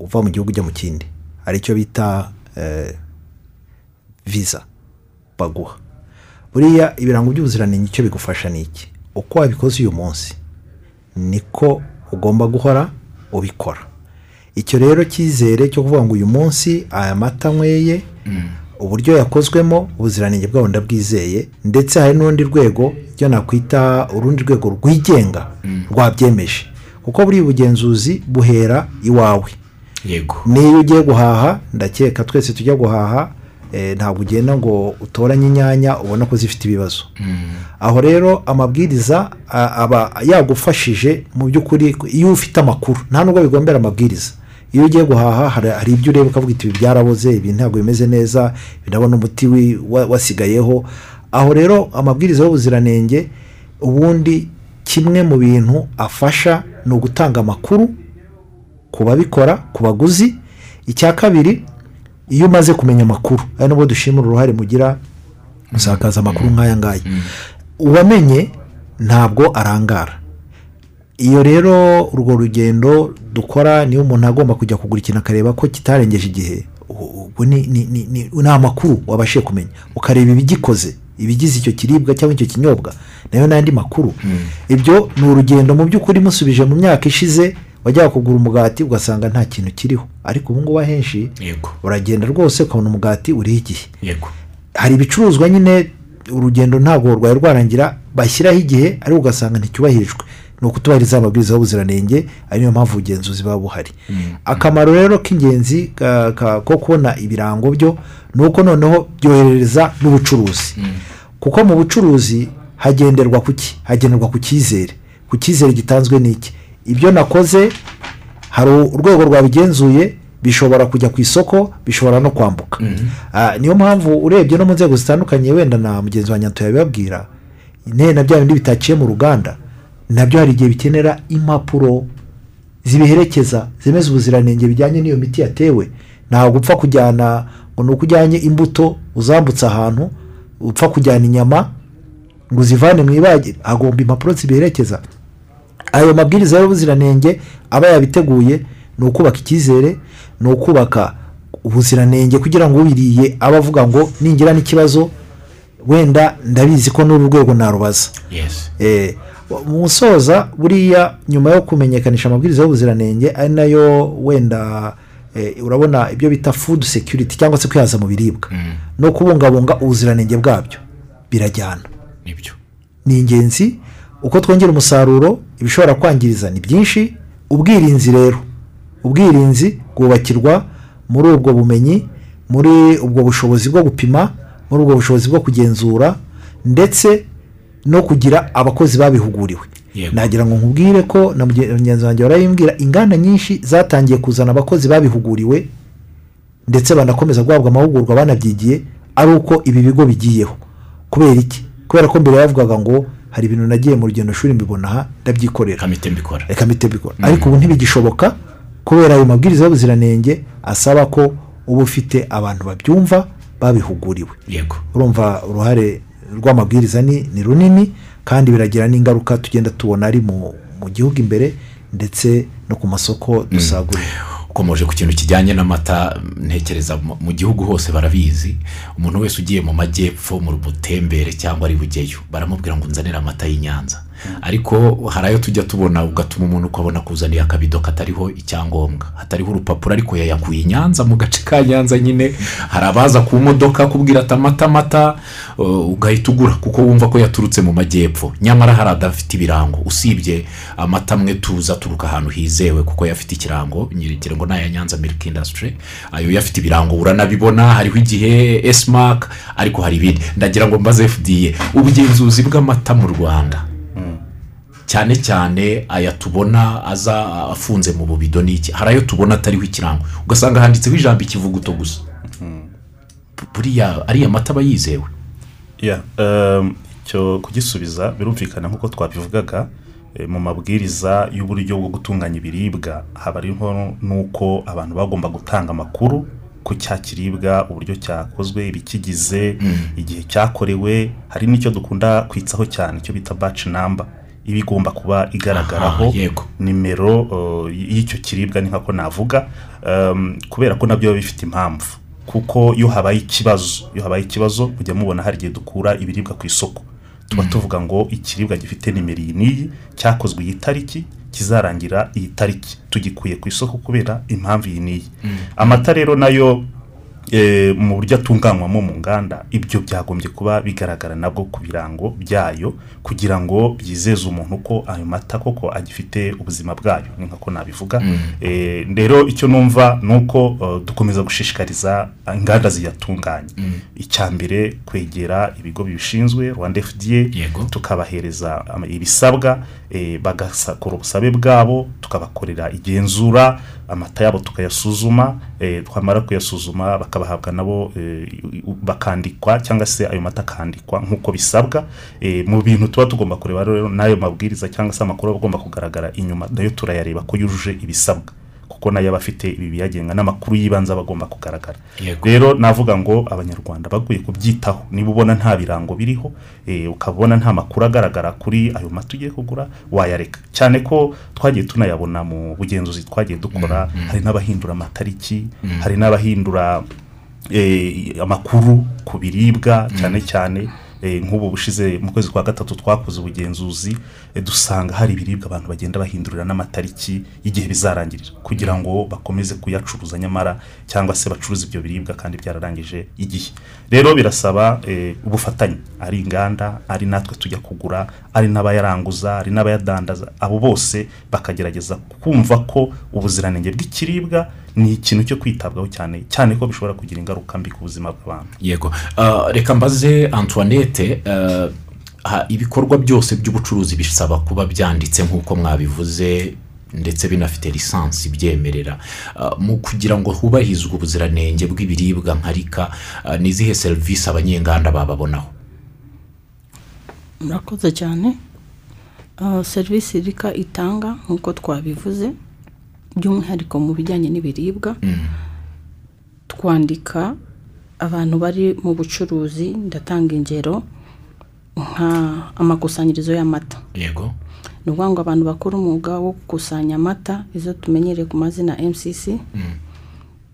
uva mu gihugu ujya mu kindi hari icyo bita eh, viza baguha. Buriya ibirango by'ubuziranenge icyo bigufasha ni iki? Uko wabikoze uyu munsi niko ugomba guhora ubikora. Icyo rero cyizere cyo kuvuga ngo uyu munsi aya mata nyweye uburyo yakozwemo ubuziranenge bwawo ndabwizeye ndetse hari n'urundi rwego ryo nakwita urundi rwego rwigenga rwabyemeje. Kuko buriya ubugenzuzi buhera iwawe. Niyo ugiye guhaha ndakeka twese tujya guhaha ntabwo ugenda ngo utoranye inyanya ubona ko zifite ibibazo. Aho rero amabwiriza aba yagufashije mu by'ukuri iyo ufite amakuru nta nubwo bigombera amabwiriza. Iyo ugiye guhaha hari ibyo ureba ukavuga iti ibi byaraboze ibi ntabwo bimeze neza ndabona umuti wasigayeho. Aho rero amabwiriza y'ubuziranenge ubundi kimwe mu bintu afasha ni ugutanga amakuru ku babikora ku baguzi. Icya kabiri iyo umaze kumenya amakuru ari nubwo dushimira uruhare mugira musakaza amakuru nk'aya ngaya. Uwamenye ntabwo arangara. Iyo rero urwo rugendo dukora niyo umuntu agomba kujya kugura ikintu akareba ko kitarengeje igihe ni ni- ni- ni- ni amakuru wabashije kumenya. Ukareba ibigikoze ibigize icyo kiribwa cyangwa icyo kinyobwa na yo n'andi makuru. Ibyo ni urugendo mu by'ukuri musubije mu myaka ishize wajyaga kugura umugati ugasanga nta kintu kiriho. Ariko ubu ngubu ahenshi uragenda rwose ukabona umugati uriho igihe. Hari ibicuruzwa nyine urugendo ntabwo rwari rwarangira bashyiraho igihe ariko ugasanga nticyubahirijwe. Ni ukutubahiriza amabwiriza y'ubuziranenge ari niyo mpamvu ubugenzuzi buba buhari. Akamaro rero k'ingenzi ko kubona ibirango byo ni uko noneho byoherereza n'ubucuruzi. Kuko mu bucuruzi hagenderwa ku ki? Hagenderwa ku cyizere. Ku cyizere gitanzwe n'iki? Ibyo nakoze hari urwego rwabigenzuye bishobora kujya ku isoko bishobora no kwambuka. Ah, niyo mpamvu urebye no mu nzego zitandukanye wenda na mugenzi wa nyato yabibabwira intebe na bya bindi bitaciye mu ruganda. Nabyo hari igihe bikenera impapuro zibiherekeza zemeza ubuziranenge bijyanye n'iyo miti yatewe. Ntabwo upfa kujyana ngo ni uko ujyanye imbuto uzambutse ahantu upfa kujyana inyama ngo uzivane mu ibagiro hagomba impapuro zibiherekeza. Ayo mabwiriza y'ubuziranenge aba yabiteguye ni ukubaka icyizere ni ukubaka ubuziranenge kugira ngo ubiriye abe avuga ngo ningira n'ikibazo wenda ndabizi ko n'uru rwego narubaza. Yesi Eh, mu gusoza buriya nyuma yo kumenyekanisha amabwiriza y'ubuziranenge ari na yo wenda eh, urabona ibyo bita food security cyangwa se kwihaza mu biribwa. No kubungabunga ubuziranenge bwabyo. Birajyana. Ni ingenzi. Uko twongera umusaruro ibishobora kwangiriza ni byinshi ubwirinzi rero. Ubwirinzi bwubakirwa muri ubwo bumenyi muri ubwo bushobozi bwo gupima muri ubwo bushobozi bwo kugenzura ndetse no kugira abakozi babihuguriwe. Nagira ngo nkubwire ko na mugenzi wanjye barayimbwira inganda nyinshi zatangiye kuzana abakozi babihuguriwe ndetse banakomeza guhabwa amahugurwa banabyigiye ari uko ibi bigo bigiyeho. Kubera iki? Kubera ko mbere yavugaga ngo hari ibintu nagiye mu rugendo shuri mbibona aha ndabyikorera. Kamite mbikora reka mpite mbikora ariko ubu ntibigishoboka kubera ayo mabwiriza y'ubuziranenge asaba ko uba ufite abantu babyumva babihuguriwe. Yego. Urumva uruhare rw'amabwiriza ni ni runini kandi biragira n'ingaruka tugenda tubona ari mu mu gihugu imbere ndetse no ku masoko dusagurira. Ukomeje ku kintu kijyanye n'amata ntekereza mu- gihugu hose barabizi umuntu wese ugiye mu majyepfo mu butembere cyangwa ari bugeyo baramubwira ngo nzanire amata y'i Nyanza. Ariko hari ayo tujya tubona ugatuma umuntu ukabona kuzaniye akabido katariho icyangombwa. Hatariho urupapuro ariko yayakuye i Nyanza mu gace ka Nyanza nyine. Hari abaza ku modoka kubwira ati amata amata uh, ugahita ugura kuko wumva ko yaturutse mu majyepfo. Nyamara hari adafite ibirango. Usibye amata amwe tuza aturuka ahantu hizewe kuko yafite ikirango ngo ni aya nyanza milk industry. Ayo yafite ibirango uranabibona hariho igihe esimak ariko hari ibindi. Ndagira ngo mbaze fda ubugenzuzi bw'amata mu rwanda. Cyane cyane aya tubona aza afunze mu bubido ni iki? Hari ayo tubona atariho ikirango. Ugasanga handitseho ijambo ikivuguto gusa. Buriya ariya mata aba yizewe. Um, icyo kugisubiza birumvikana nk'uko twabivugaga eh, mu mabwiriza y'uburyo bwo gutunganya ibiribwa haba hariho n'uko abantu bagomba gutanga amakuru ku cya kiribwa uburyo cyakozwe ibikigize igihe cyakorewe hari n'icyo dukunda kwitsaho cyane icyo bita baci namba iba igomba kuba igaragaraho nimero uh, y'icyo kiribwa ni nkako navuga um, kubera ko na byo biba bifite impamvu. Kuko iyo habaye ikibazo iyo habaye ikibazo mujya mubona hari igihe dukura ibiribwa ku isoko. Tuba tuvuga ngo ikiribwa gifite nimero iyi n'iyi cyakozwe iyi tariki kizarangira iyi tariki. Tugikuye ku isoko kubera impamvu iyi n'iyi. Amata rero na yo mu buryo atunganywamo mu nganda ibyo byagombye kuba bigaragara nabwo ku birango byayo kugira ngo byizeze umuntu ko ayo mata koko agifite ubuzima bwayo. Ni nkako nabivuga. Eh, rero icyo numva ni uko eh, dukomeza gushishikariza inganda ziyatunganya icya mbere kwegera ibigo bibishinzwe rwanda fda tukabahereza ibisabwa eh, bagasakora ubusabe bwabo tukabakorera igenzura amata yabo tukayasuzuma eh, twamara kuyasuzuma bakabahabwa nabo eh, bakandikwa cyangwa se ayo mata akandikwa nk'uko bisabwa. Eh, mu bintu tuba tugomba kureba rero n'ayo mabwiriza cyangwa se amakuru aba agomba kugaragara inyuma na yo turayareba ko yujuje ibisabwa. Kuko na yo aba afite ibi biyagenga n'amakuru y'ibanze aba agomba kugaragara. Rero navuga ngo abanyarwanda bakwiye kubyitaho. Niba ubona nta birango biriho eh, ukabona nta makuru agaragara kuri ayo mata ugiye kugura wayareka. Cyane ko twagiye tunayabona mu bugenzuzi twagiye dukora hari n'abahindura amatariki hari n'abahindura eh, amakuru ku biribwa cyane cyane nk'ubu bushize mu kwezi kwa gatatu twakoze ubugenzuzi eh, dusanga hari ibiribwa abantu bagenda bahindurira n'amatariki y'igihe bizarangirira. Kugira ngo bakomeze kuyacuruza nyamara cyangwa se bacuruze ibyo biribwa kandi byararangije igihe. Rero birasaba eh, ubufatanye. Ari inganda ari natwe tujya kugura ari n'abayaranguza ari n'abayadandaza. Abo bose bakagerageza kumva ko ubuziranenge bw'ikiribwa ni ikintu cyo kwitabwaho cyane cyane ko bishobora kugira ingaruka mbi ku buzima bw'abantu. Yego. Ah, reka mbaze antoinette ha- ibikorwa byose by'ubucuruzi bisaba kuba byanditse nk'uko mwabivuze ndetse binafite lisansi ibyemerera. Ah, mu kugira ngo hubahirizwe ubuziranenge bw'ibiribwa nka rika ah, ni izihe serivisi abanyenganda bababonaho? Murakoze cyane. Serivisi rika itanga nk'uko twabivuze. By'umwihariko mu bijyanye n'ibiribwa twandika abantu bari mu bucuruzi ndatanga ingero nka amakusanyirizo y'amata. Yego. Ni ukuvuga ngo abantu bakora umwuga wo gukusanya amata izo tumenyereye ku mazina mcc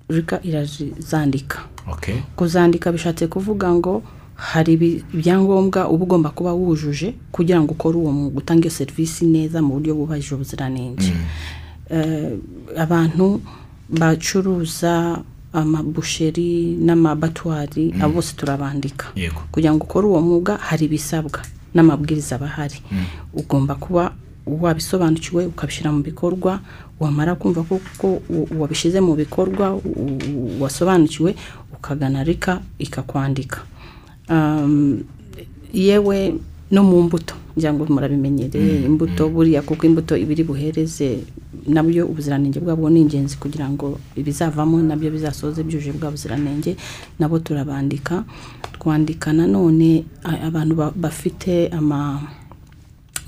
rika irazandika okay kuzandika bishatse kuvuga ngo hari ibyangombwa uba ugomba kuba wujuje kugira ngo ukore uwo mwuga utange serivisi neza mu buryo bwubahije ubuziranenge. Eh, abantu bacuruza amabusheri n'amabatwari abo bose turabandika. Kugira ngo ukore uwo mwuga hari ibisabwa n'amabwiriza aba ahari. Ugomba kuba wabisobanukiwe ukabishyira mu bikorwa wamara kumva ko wabishyize mu bikorwa wasobanukiwe ukagana rika ikakwandika. Um, yewe no mu mbuto. Ngira ngo murabimenyereye imbuto buriya kuko imbuto ibiri buhereze na byo ubuziranenge bwabo ni ingenzi kugira ngo ibizavamo na byo bizasoze byuje bwa buziranenge. Nabo turabandika. Twandika nanone abantu ba- bafite ama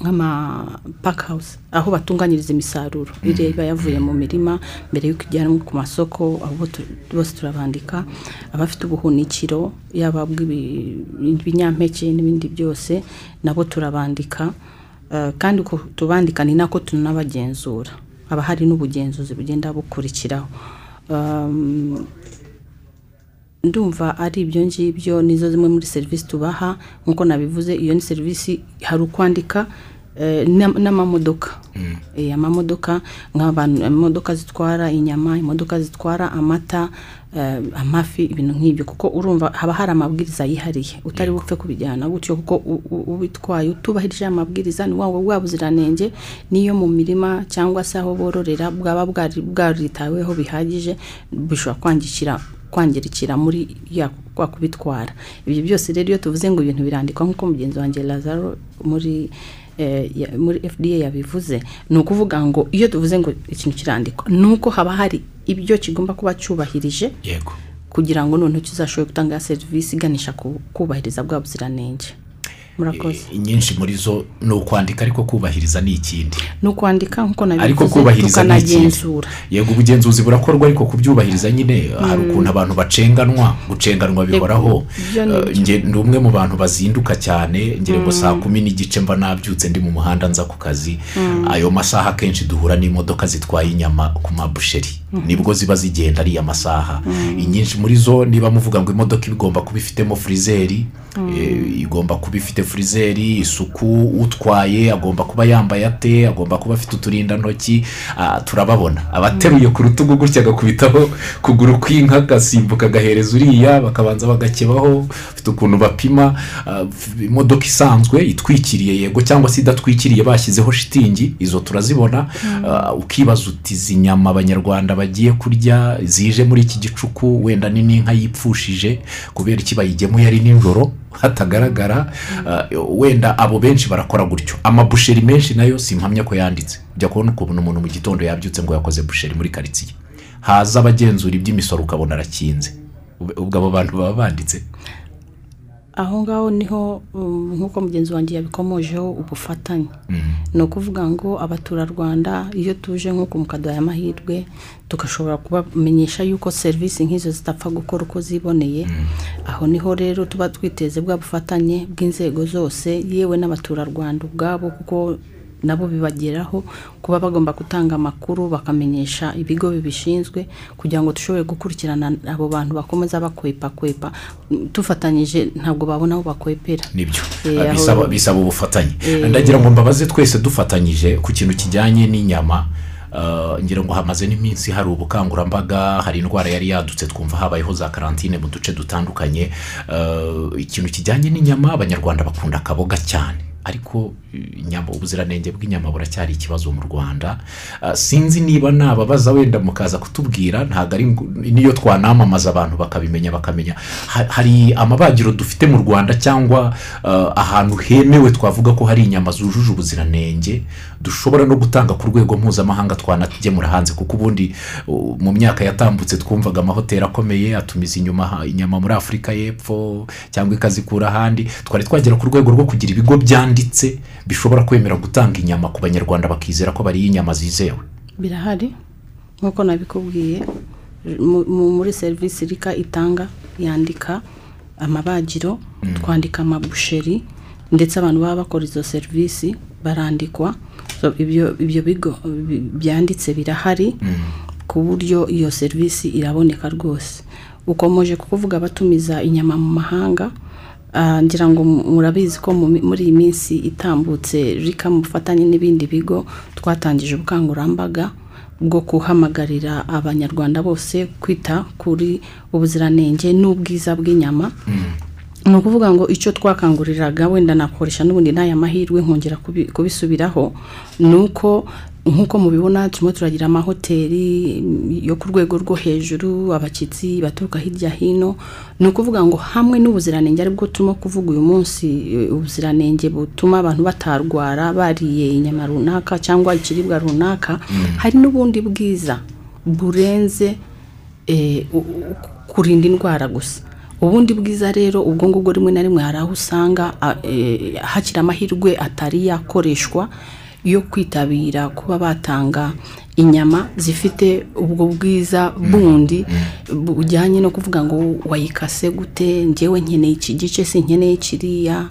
nk'ama pakawuzi aho batunganyiriza imisaruro. Iriya iba yavuye mu mirima mbere y'uko ijyanwa ku masoko abo bose turabandika abafite ubuhunikiro yaba bw'ibinyampeke n'ibindi byose nabo turabandika. Eh, kandi uko tubandika ni nako tunabagenzura. Haba hari n'ubugenzuzi bugenda bukurikiraho. Um, ndumva ari ibyo ngibyo nizo zimwe muri serivisi tubaha. Nk'uko nabivuze iyo ni serivisi hari ukwandika eh, n'am- n'amamodoka. Eh, amamodoka nk'abantu imodoka zitwara inyama imodoka zitwara amata eh, amafi ibintu nk'ibyo. Kuko urumva haba hari amabwiriza yihariye. Utari bupfe kubijyana gutyo kuko ubitwaye utubahirije amabwiriza ni bwa buziranenge n'iyo mu mirima cyangwa se aho bororera bwaba bwari bwaritaweho bihagije bishobora kwangikira kwangirikira muri kwa kubitwara. Ibyo byose rero iyo tuvuze ngo ibintu birandikwa nk'uko mugenzi wanjye lazaro muri eh, muri fda yabivuze ni ukuvuga ngo iyo tuvuze ngo ikintu kirandikwa ni uko haba hari ibyo kigomba kuba cyubahirije yego. kugira ngo noneho kizashobore gutanga serivisi iganisha ku kubahiriza bwa buziranenge. Murakoze. Eh, nyinshi muri zo ni ukwandika ariko kubahiriza ni ikindi. Ni ukwandika nk'uko ariko nabivuze tukanagenzura. Yego ubugenzuzi burakorwa ariko kubyubahiriza nyine hari ukuntu abantu bacenganwa gucenganwa bihoraho. ni Eh, umwe mu bantu bazinduka cyane ngira ngo saa kumi n'igice mba nabyutse ndi mu muhanda nza ku kazi. Ayo masaha akenshi duhura n'imodoka zitwaye inyama ku mabusheri. Nibwo ziba zigenda ariya masaha inyinshi muri zo niba muvuga ngo imodoka igomba kuba ifitemo furizeri igomba kuba ifite furizeri isuku utwaye agomba kuba yambaye ate agomba kuba afite uturindantoki. Ah, turababona. Abateruye ku rutugu gutya agakubitaho kuguru kw'inka agasimbuka agahereza uriya bakabanza bagakebaho bafite ukuntu bapima. Ah, imodoka isanzwe itwikiriye yego cyangwa se idatwikiriye bashyizeho shitingi izo turazibona. Ah, ukibaza uti izi nyama abanyarwanda bagiye kurya zije muri iki gicuku? Wenda ni n'inka yipfushije? Kubera iki? Bayigemuye ari nijoro. Hatagaragara ah, wenda abo benshi barakora gutyo. Amabusheri menshi na yo si impamya ko yanditse. Ujya kubona ukuntu umuntu mu gitondo yabyutse ngo yakoze busheri muri karitsiye. Haza abagenzura iby'imisoro ukabona arakinze. Ub- ubwo abo bantu baba banditse. Aho ngaho ni ho um, nk'uko mugenzi wanjye yabikomojeho ubufatanye. Ni ukuvuga ngo abaturarwanda iyo tuje nk'uko mukaduha amahirwe tugashobora kubamenyesha yuko serivisi nk'izo zitapfa gukora uko ziboneye. Aho ni ho rero tuba twiteze bwa bufatanye bw'inzego zose yewe n'abaturarwanda ubwabo kuko nabo bibageraho kuba bagomba gutanga amakuru bakamenyesha ibigo bibishinzwe kugira ngo dushobore gukurikirana abo bantu bakomeza bakwepa kwepa. Dufatanyije ntabwo babona aho bakwepera. Nibyo. Eh, Ah, bisaba ubufatanye. Eh. ndagira ngo mbabaze twese dufatanyije ku kintu kijyanye n'inyama. Ah, ngira ngo hamaze n'iminsi hari ubukangurambaga hari indwara yari yadutse twumva habayeho za karantine mu duce dutandukanye. Ah, ikintu kijyanye n'inyama abanyarwanda bakunda akaboga cyane. Ariko eh, inyama ubuziranenge bw'inyama buracyari ikibazo mu rwanda. Ah, sinzi niba nababaza wenda mukaza kutubwira ntabwo ari niyo twanamamaza abantu bakabimenya bakamenya. Ha- hari amabagiro dufite mu rwanda cyangwa ah, ahantu hemewe twavuga ko hari inyama zujuje ubuziranenge. Dushobora no gutanga ku rwego mpuzamahanga twanagemura hanze kuko ubundi mu myaka yatambutse twumvaga amahoteli akomeye atumiza inyuma inyama muri afurika y'epfo cyangwa ikazikura ahandi. Twari twagera ku rwego rwo kugira ibigo byanditse bishobora kwemera gutanga inyama ku banyarwanda bakizera ko bariye inyama zizewe. Birahari? Nk'uko nabikubwiye mu- mu- muri serivisi rika itanga yandika amabagiro twandika amabusheri ndetse abantu baba bakora izo serivisi barandikwa ibyo ibyo bigo bi- byanditse birahari ku buryo iyo serivisi iraboneka rwose. Ukomeje kukuvuga abatumiza inyama mu mahanga Ah, ngira ngo mu- murabizi ko muri iyi minsi itambutse rika mu bufatanye n'ibindi bigo twatangije ubukangurambaga bwo guhamagarira abanyarwanda bose kwita kuri ubuziranenge n'ubwiza bw'inyama. Ni ukuvuga ngo icyo twakanguriraga wenda nakoresha n'ubundi n'aya mahirwe nkongera kubi- kubisubiraho ni uko nk'uko mubibona turimo turagira amahoteli yo ku rwego rwo hejuru abashyitsi baturuka hirya hino. Ni ukuvuga ngo hamwe n'ubuziranenge ari bwo turimo kuvuga uyu munsi ubuziranenge butuma abantu batarwara bariye inyama runaka cyangwa ikiribwa runaka hari n'ubundi bwiza burenze eh, kurinda indwara gusa. Ubundi bwiza rero ubwo ngubwo rimwe na rimwe hari aho usanga eh, hakiri amahirwe atari yakoreshwa yo kwitabira kuba batanga inyama zifite ubwo bwiza bundi bujyanye no kuvuga ngo wayikase gute ngewe nkeneye iki gice si nkeneye kiriya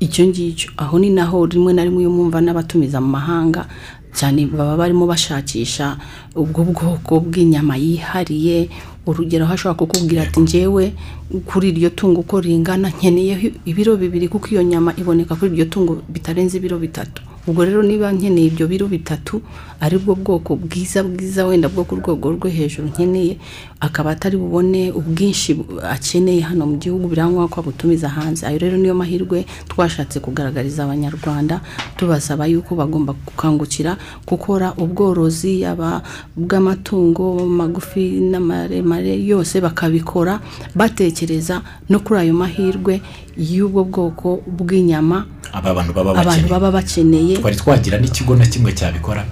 icyo ngicyo. Aho ni naho rimwe na rimwe iyo mwumva n'abatumiza mu mahanga cyane baba barimo bashakisha ubwo bwoko bw'inyama yihariye urugero aho ashobora kukubwira ati ngewe kuri iryo tungo uko ringana nkeneye ibiro bibiri kuko iyo nyama iboneka kuri iryo tungo bitarenze ibiro bitatu. Ubwo rero niba nkeneye ibyo biro bitatu ari bwo bwoko bwiza bwiza wenda bwo ku rwego rwo hejuru nkeneye akaba atari bubone ubwinshi akeneye hano mu gihugu birangwa ko abutumiza hanze. Ayo rero niyo mahirwe twashatse kugaragariza abanyarwanda tubasaba yuko bagomba gukangukira gukora ubworozi yaba bw'amatungo magufi n'amaremare yose bakabikora batekereza no kuri ayo mahirwe y'ubwo bwoko bw'inyama abantu baba bakeneye. Twari twagira n'ikigo na kimwe cyabikora.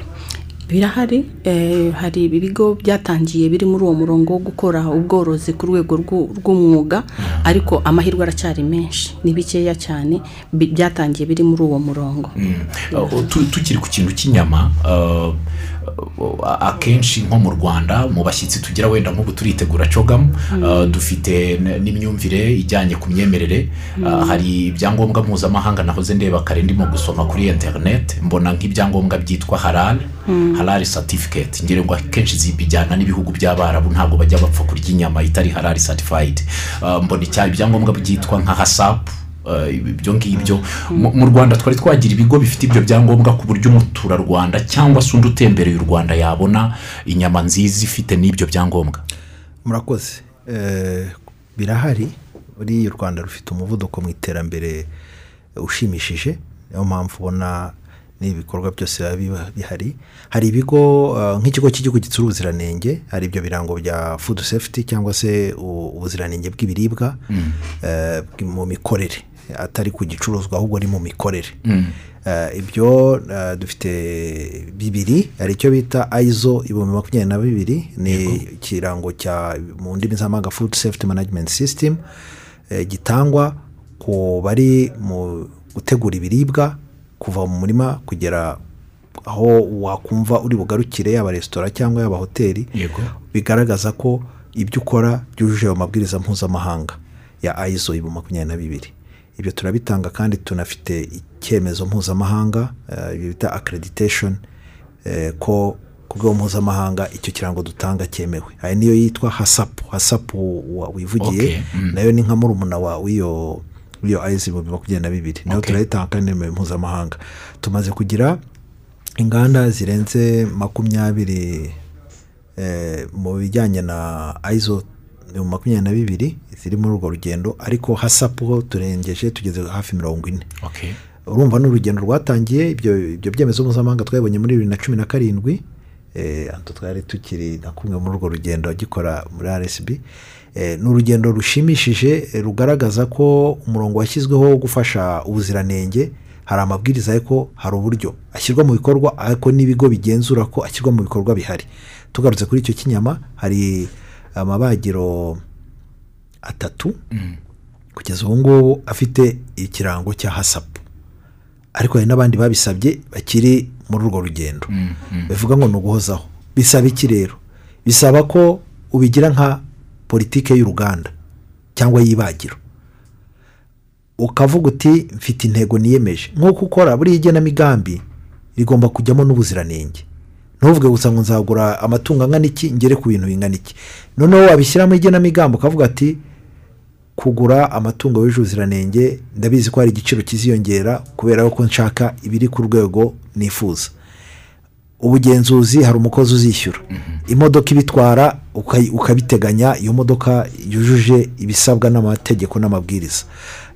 Birahari eh, hari ibigo byatangiye biri muri uwo murongo wo gukora ubworozi ku rwego rw'u- rw'umwuga ariko amahirwe aracyari menshi. Ni bikeya cyane byatangiye biri muri uwo murongo. Uh, tu- tukiri ku kintu cy'inyama uh, uh, akenshi nko mu rwanda mu bashyitsi tugira wenda nk'ubu turitegura cogamu uh, dufite n'imyumvire ijyanye ku myemerere. Uh, hari ibyangombwa mpuzamahanga nahoze ndeba kare ndimo gusoma kuri interineti mbona nk'ibyangombwa byitwa harari satifiketi ngira ngo akenshi zibijyana n'ibihugu by'abarabu ntabwo bajya bapfa kurya inyama itari harari satifayidi mbona icya ibyangombwa byitwa nka hasapu Uh, ibyo ngibyo. Mu rwanda twari twagira ibigo bifite ibyo byangombwa ku buryo umuturarwanda cyangwa se undi utembereye u rwanda yabona inyama nziza ifite n'ibyo byangombwa. Murakoze. Eh, birahari. Buriya u rwanda rufite umuvuduko mu iterambere ushimishije. Niyo mpamvu ubona n'ibikorwa byose biba biba bihari. Hari ibigo eh, nk'ikigo cy'igihugu gitsura ubuziranenge hari ibyo birango bya food safety cyangwa se ubuziranenge bw'ibiribwa eh, bw- mu mikorere atari ku gicuruzwa ahubwo ni mu mikorere. Eh, ibyo eh, dufite bibiri hari icyo bita ayizo ibihumbi makumyabiri na bibiri ni ikirango cya mu ndimi z'amahanga food safety management system eh, gitangwa ku bari mu gutegura ibiribwa kuva mu murima kugera aho wakumva uri bugarukire yaba resitora cyangwa yaba hoteli bigaragaza ko ibyo ukora byujuje ayo mabwiriza mpuzamahanga ya ayizo ibihumbi makumyabiri na bibiri. Ibyo turabitanga kandi tunafite icyemezo mpuzamahanga eh, ibyo bita accreditation eh, ko ku rwego mpuzamahanga icyo kirango dutanga cyemewe. Hari niyo yitwa hasapu. Hasapu wivugiye. Mm. na yo ni nka murumuna wa w'iyo w'iyo ayizi ibihumbi makumyabiri na bibiri. Nayo turayitanga kandi ni mpuzamahanga. Tumaze kugira inganda zirenze makumyabiri eh, mu bijyanye na ayizo makumyabiri na bibiri ziri muri urwo rugendo ariko hasapu turengeje tugeze hafi mirongo ine. Urumva ni urugendo rwatangiye ibyo byemezo mpuzamahanga twabibonye muri bibiri na cumi na karindwi eh, twari tukiri na kumwe muri urwo rugendo gikora muri rsb Eh, ni urugendo rushimishije eh, rugaragaza ko umurongo washyizweho wo gufasha ubuziranenge hari amabwiriza y'uko hari uburyo ashyirwa mu bikorwa ariko n'ibigo bigenzura ko ashyirwa mu bikorwa bihari. Tugarutse kuri icyo kinyama hari amabagiro atatu kugeza ubu ngubu afite ikirango cya hasapu ariko hari n'abandi babisabye bakiri muri urwo rugendo. Bivuga ngo ni uguhozaho. Bisaba iki rero? Bisaba ko ubigira nka politike y'uruganda cyangwa y'ibagiro. Ukavuga uti mfite intego niyemeje. Nk'uko ukora buriya igenamigambi rigomba kujyamo n'ubuziranenge. Ntuvuge gusa ngo nzagura amatungo angana iki ngere ku bintu bingana iki. Noneho wabishyira mu igenamigambi ukavuga ati kugura amatungo yujuje ubuziranenge ndabizi ko hari igiciro kiziyongera kubera ko nshaka ibiri ku rwego nifuza. Ubugenzuzi hari umukozi uzishyura. Imodoka ibitwara ukabiteganya iyo modoka yujuje ibisabwa n'amategeko n'amabwiriza.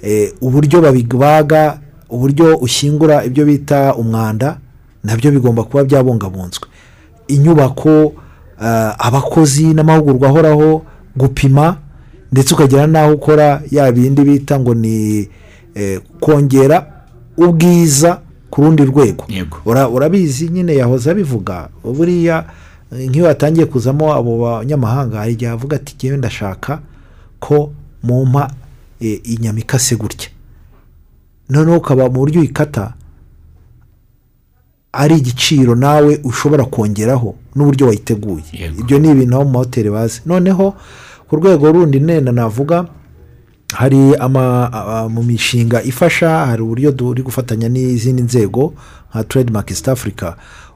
Eh, uburyo babibaga uburyo ushyingura ibyo bita umwanda na byo bigomba kuba byabungabunzwe. Inyubako ah, abakozi n'amahugurwa ahoraho gupima ndetse ukagera n'aho ukora ya bindi bita ngo ni eh, kongera ubwiza ku rundi rwego urabizi nyine yahoze abivuga. Buriya eh, nk'iyo hatangiye kuzamo abo banyamahanga hari igihe avuga ati ngewe ndashaka ko mumpa eh, inyama ikase gutya. Noneho ukaba mu buryo uyikata ari igiciro nawe ushobora kongeraho n'uburyo wayiteguye. Ibyo ni ibintu abo mu mahoteli bazi. Noneho ku rwego rundi nenda navuga hari mu mishinga ifasha hari uburyo turi gufatanya n'izindi nzego nka trademark east africa.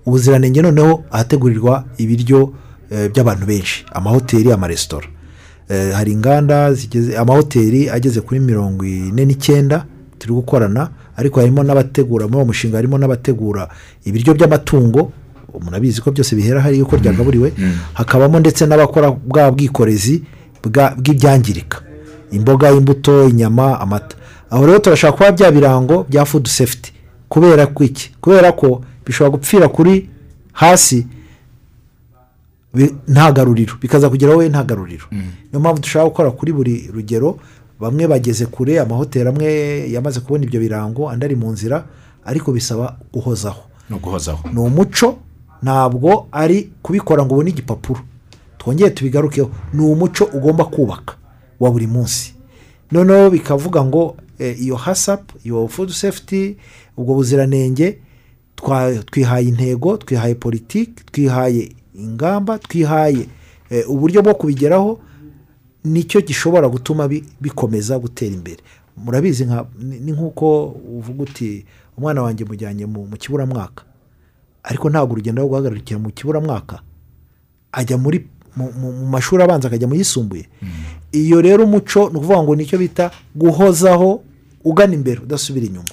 Ubuziranenge noneho ahategurirwa ibiryo eh, by'abantu benshi. Amahoteli amaresitora. Eh, hari inganda zigeze amahoteli ageze kuri mirongo ine n'icyenda turi gukorana ariko harimo n'abategura muri uwo mushinga harimo n'abategura ibiryo by'amatungo. Murabizi ko byose bihera hariya uko ryagaburiwe. Hakabamo ndetse n'abakora bwa bwikorezi bw'ibyangirika imboga imbuto inyama amata. Aho rero turashaka kuba bya birango bya food safety. Kubera ko iki? Kubera ko bishobora gupfira kuri hasi nta garuriro bikaza kugera wowe nta garuriro niyo mpamvu dushaka gukora kuri buri rugero bamwe bageze kure amahoteli amwe yamaze kubona ibyo birango andi ari mu nzira ariko bisaba guhozaho. Ni uguhozaho ni umuco ntabwo ari kubikora ngo ubone igipapuro. Twongere tubigarukeho. Ni umuco ugomba kubaka. Wa buri munsi. Noneho bikavuga ngo eh, iyo hasapu iyo fudu sefuti ubwo buziranenge twihaye intego twihaye politiki twihaye ingamba twihaye eh, uburyo bwo kubigeraho ni cyo gishobora gutuma bi- bikomeza gutera imbere. Murabizi ni nk'uko uvuga uti umwana wanjye mujyanye mu mu kiburamwaka. Ariko ntabwo urugendo rwo guhagararikira mu kiburamwaka ajya muri mu- mashuri abanza akajya mu yisumbuye iyo rero umuco ni ukuvuga ngo ni cyo bita guhozaho ugana imbere udasubira inyuma.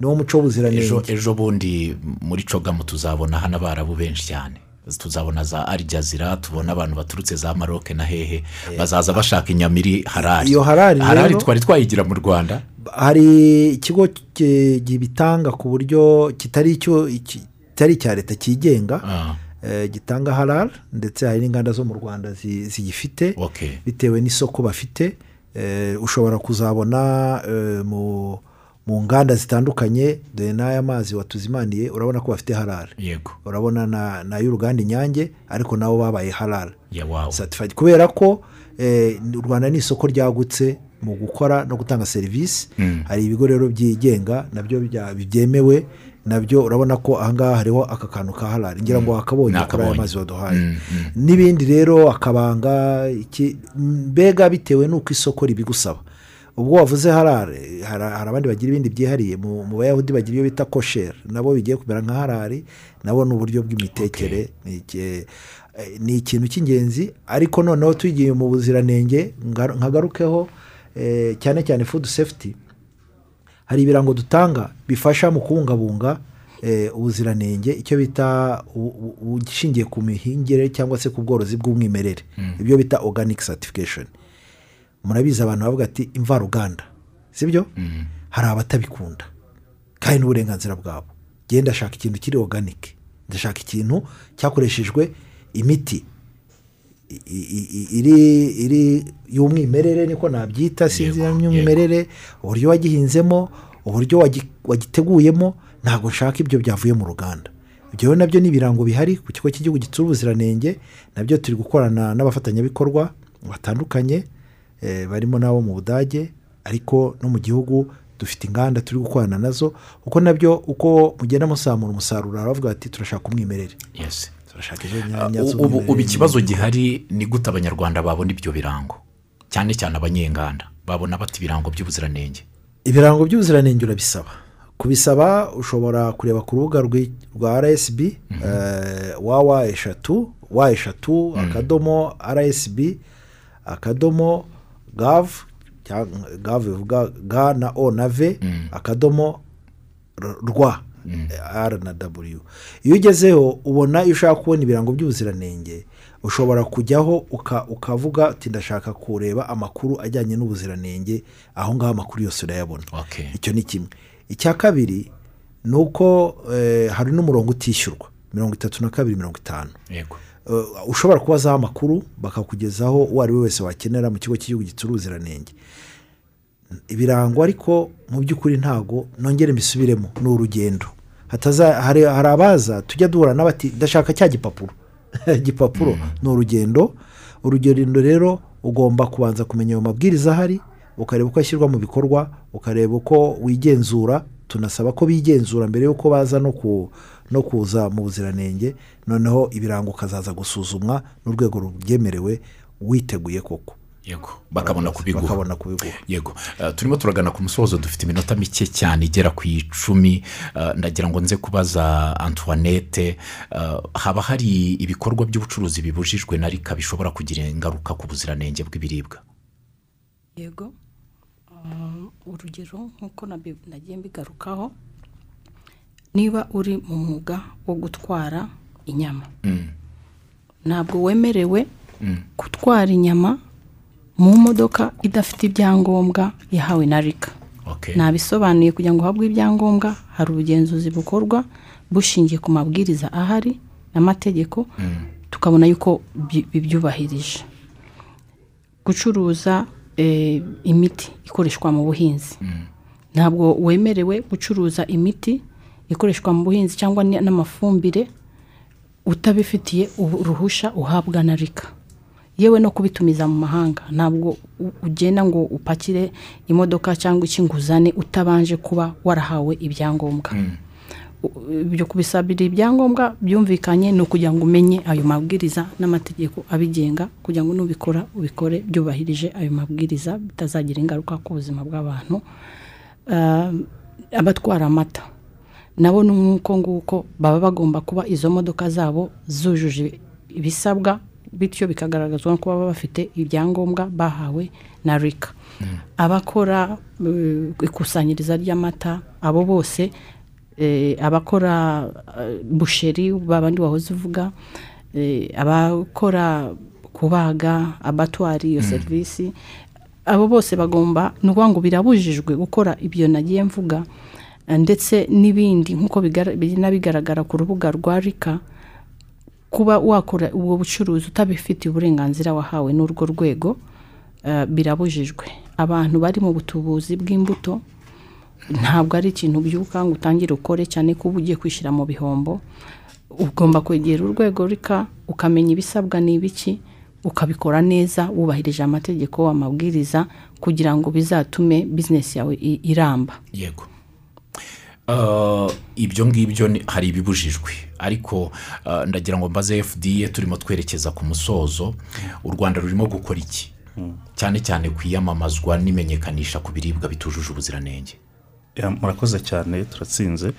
Niwo muco w'ubuziranenge. Ejo bundi muri cogamu tuzabona hano abarabu benshi cyane. Tuzabona za arijazira tubona abantu baturutse za maroke na hehe. Bazaza bashaka inyama iri harari. Iyo harari harari twari twayigira mu rwanda. Hari ikigo ki- gibitanga ku buryo kitari icya leta cyigenga. Ah, eh, gitanga harari ndetse hari n'inganda zo mu rwanda zi- ziyifite okay. bitewe n'isoko bafite eh, ushobora kuzabona eh, mu mu nganda zitandukanye dore n'aya mazi watuzimaniye urabona ko bafite harari yego. Urabona na na y'uruganda inyange ariko nabo babaye satifayidi kubera ko eh, u rwanda ni isoko ryagutse mu gukora no gutanga serivisi hari ibigo rero byigenga na byo byemewe na byo urabona ko ahangaha hariho aka kantu ka harari ngira ngo wakabonye kuri aya mazi waduhaye n'ibindi rero akabanga mbega bitewe n'uko isoko ribigusaba. Ubwo wavuze harare hari abandi bagira ibindi byihariye. Mu bayahudi bagira iyo bita kosheri nabo bigiye kumera nka harari nabo ni uburyo bw'imitekere ni iki- ni ikintu cy'ingenzi ariko noneho tugiye mu buziranenge nkagarukeho eh, cyane cyane fudu sefuti hari ibirango dutanga bifasha mu kubungabunga eh, ubuziranenge icyo bita ushingiye ku mihingire cyangwa se ku bworozi bw'umwimerere. Ibyo bita organic certification. Murabizi abantu bavuga ati imvaruganda. Sibyo hari abatabikunda. Kandi n'uburenganzira bwabo. Genda ndashaka ikintu kiri organic. Ndashaka ikintu cyakoreshejwe imiti. Iri iri y'umwimerere niko nabyita sinzi y'umwimerere uburyo wagihinzemo uburyo wagi- wagiteguyemo ntabwo nshaka ibyo byavuye mu ruganda. Ibyo rero na byo ni ibirango bihari ku kigo cy'igihugu gitsura ubuziranenge na byo turi gukorana n'abafatanyabikorwa batandukanye eh, barimo n'abo mu budage ariko no mu gihugu dufite inganda turi gukorana na zo kuko na byo uko mugenda musamura umusaruro baravuga bati turashaka umwimerere. Yes. Turashaka izo nyanya ubu z'umwimerere ubu ikibazo gihari ni gute abanyarwanda babona ibyo birango? Cyane cyane abanyenganda. Babona bata ibirango by'ubuziranenge. Ibirango by'ubuziranenge urabisaba. Kubisaba ushobora kureba ku rubuga rwa rsb eh, wawa eshatu wa eshatu akadomo rsb akadomo gav cyangwa gav bivuga ga na o na v akadomo r- rwa. R na w. Iyo ugezeho ubona iyo ushaka kubona ibirango by'ubuziranenge ushobora kujyaho uka- ukavuga uti ndashaka kureba amakuru ajyanye n'ubuziranenge aho ngaho amakuru yose urayabona. Icyo ni kimwe. Icya kabiri ni uko eh, hari n'umurongo utishyurwa. Mirongo itatu na kabiri mirongo itanu. Eh, ushobora kubazaho amakuru bakakugezaho uwo ari we wese wakenera mu kigo cy'igihugu gitsura ubuziranenge. Ibirango ariko mu by'ukuri ntago nongere mbisubiremo. Ni urugendo. Hari abaza tujya duhura n'abati ndashaka cya gipapuro. [laughs] Igipapuro ni urugendo. Urugendo rero ugomba kubanza kumenya ayo mabwiriza ahari ukareba uko ashyirwa mu bikorwa ukareba uko wigenzura. Tunasaba ko bigenzura mbere y'uko baza no ku no kuza mu buziranenge. Noneho ibirango ukazaza gusuzumwa n'urwego rubyemerewe witeguye koko. Yego. bakabona kubiguha bakabona kubiguha yego. Eh, turimo turagana ku musozo dufite iminota mike cyane igera ku icumi. Eh, ndagira ngo nze kubaza antoinette eh, haba hari ibikorwa by'ubucuruzi bibujijwe na rika bishobora kugira ingaruka ku buziranenge bw'ibiribwa? Yego. Urugero nk'uko nagiye mbigarukaho niba uri mu mwuga wo gutwara inyama. Ntabwo wemerewe gutwara inyama mu modoka idafite ibyangombwa yahawe na rika Okay. nabisobanuye kugira ngo uhabwe ibyangombwa hari ubugenzuzi bukorwa bushingiye ku mabwiriza ahari n'amategeko tukabona yuko bi- bibyubahirije. Gucuruza eh, imiti ikoreshwa mu buhinzi. Ntabwo wemerewe gucuruza imiti ikoreshwa mu buhinzi cyangwa n'amafumbire utabifitiye uruhushya uhabwa na rika yewe no kubitumiza mu mahanga. Ntabwo ugenda ngo upakire imodoka cyangwa ikinguzane utabanje kuba warahawe ibyangombwa. U- ibyo kubisabira ibyangombwa byumvikanye ni ukugira ngo umenye ayo mabwiriza n'amategeko abigenga kugira ngo nubikora ubikore byubahirije ayo mabwiriza bitazagira ingaruka ku buzima bw'abantu. Abatwara amata. Nabo ni nk'uko nguko baba bagomba kuba izo modoka zabo zujuje ibisabwa bityo bikagaragazwa ko baba bafite ibyangombwa bahawe na rika abakora eh, ikusanyiriza ry'amata abo bose eh, abakora eh, busheri babandi wahoze uvuga eh, abakora kubaga abatwari iyo serivisi abo bose bagomba ni ukuvuga ngo birabujijwe gukora ibyo nagiye mvuga ndetse n'ibindi nk'uko bigaragara ku rubuga rwa rika kuba wakora ubwo bucuruzi utabifitiye uburenganzira wahawe n'urwo rwego eh, birabujijwe. Abantu bari mu butubuzi bw'imbuto ntabwo ari ikintu byuka ngo utangire ukore cyane ko uba ugiye kwishyira mu bihombo. Ugomba kwegera urwego rika ukamenya ibisabwa ni ibiki ukabikora neza wubahirije amategeko amabwiriza kugira ngo bizatume bizinesi yawe iramba. Yego. Ibyo ngibyo hari ibibujijwe. Ariko uh, ndagira ngo mbaze fda turimo twerekeza ku musozo u rwanda rurimo gukora iki? Cyane cyane ku iyamamazwa n'imenyekanisha ku biribwa bitujuje ubuziranenge. Murakoze cyane turatsinze.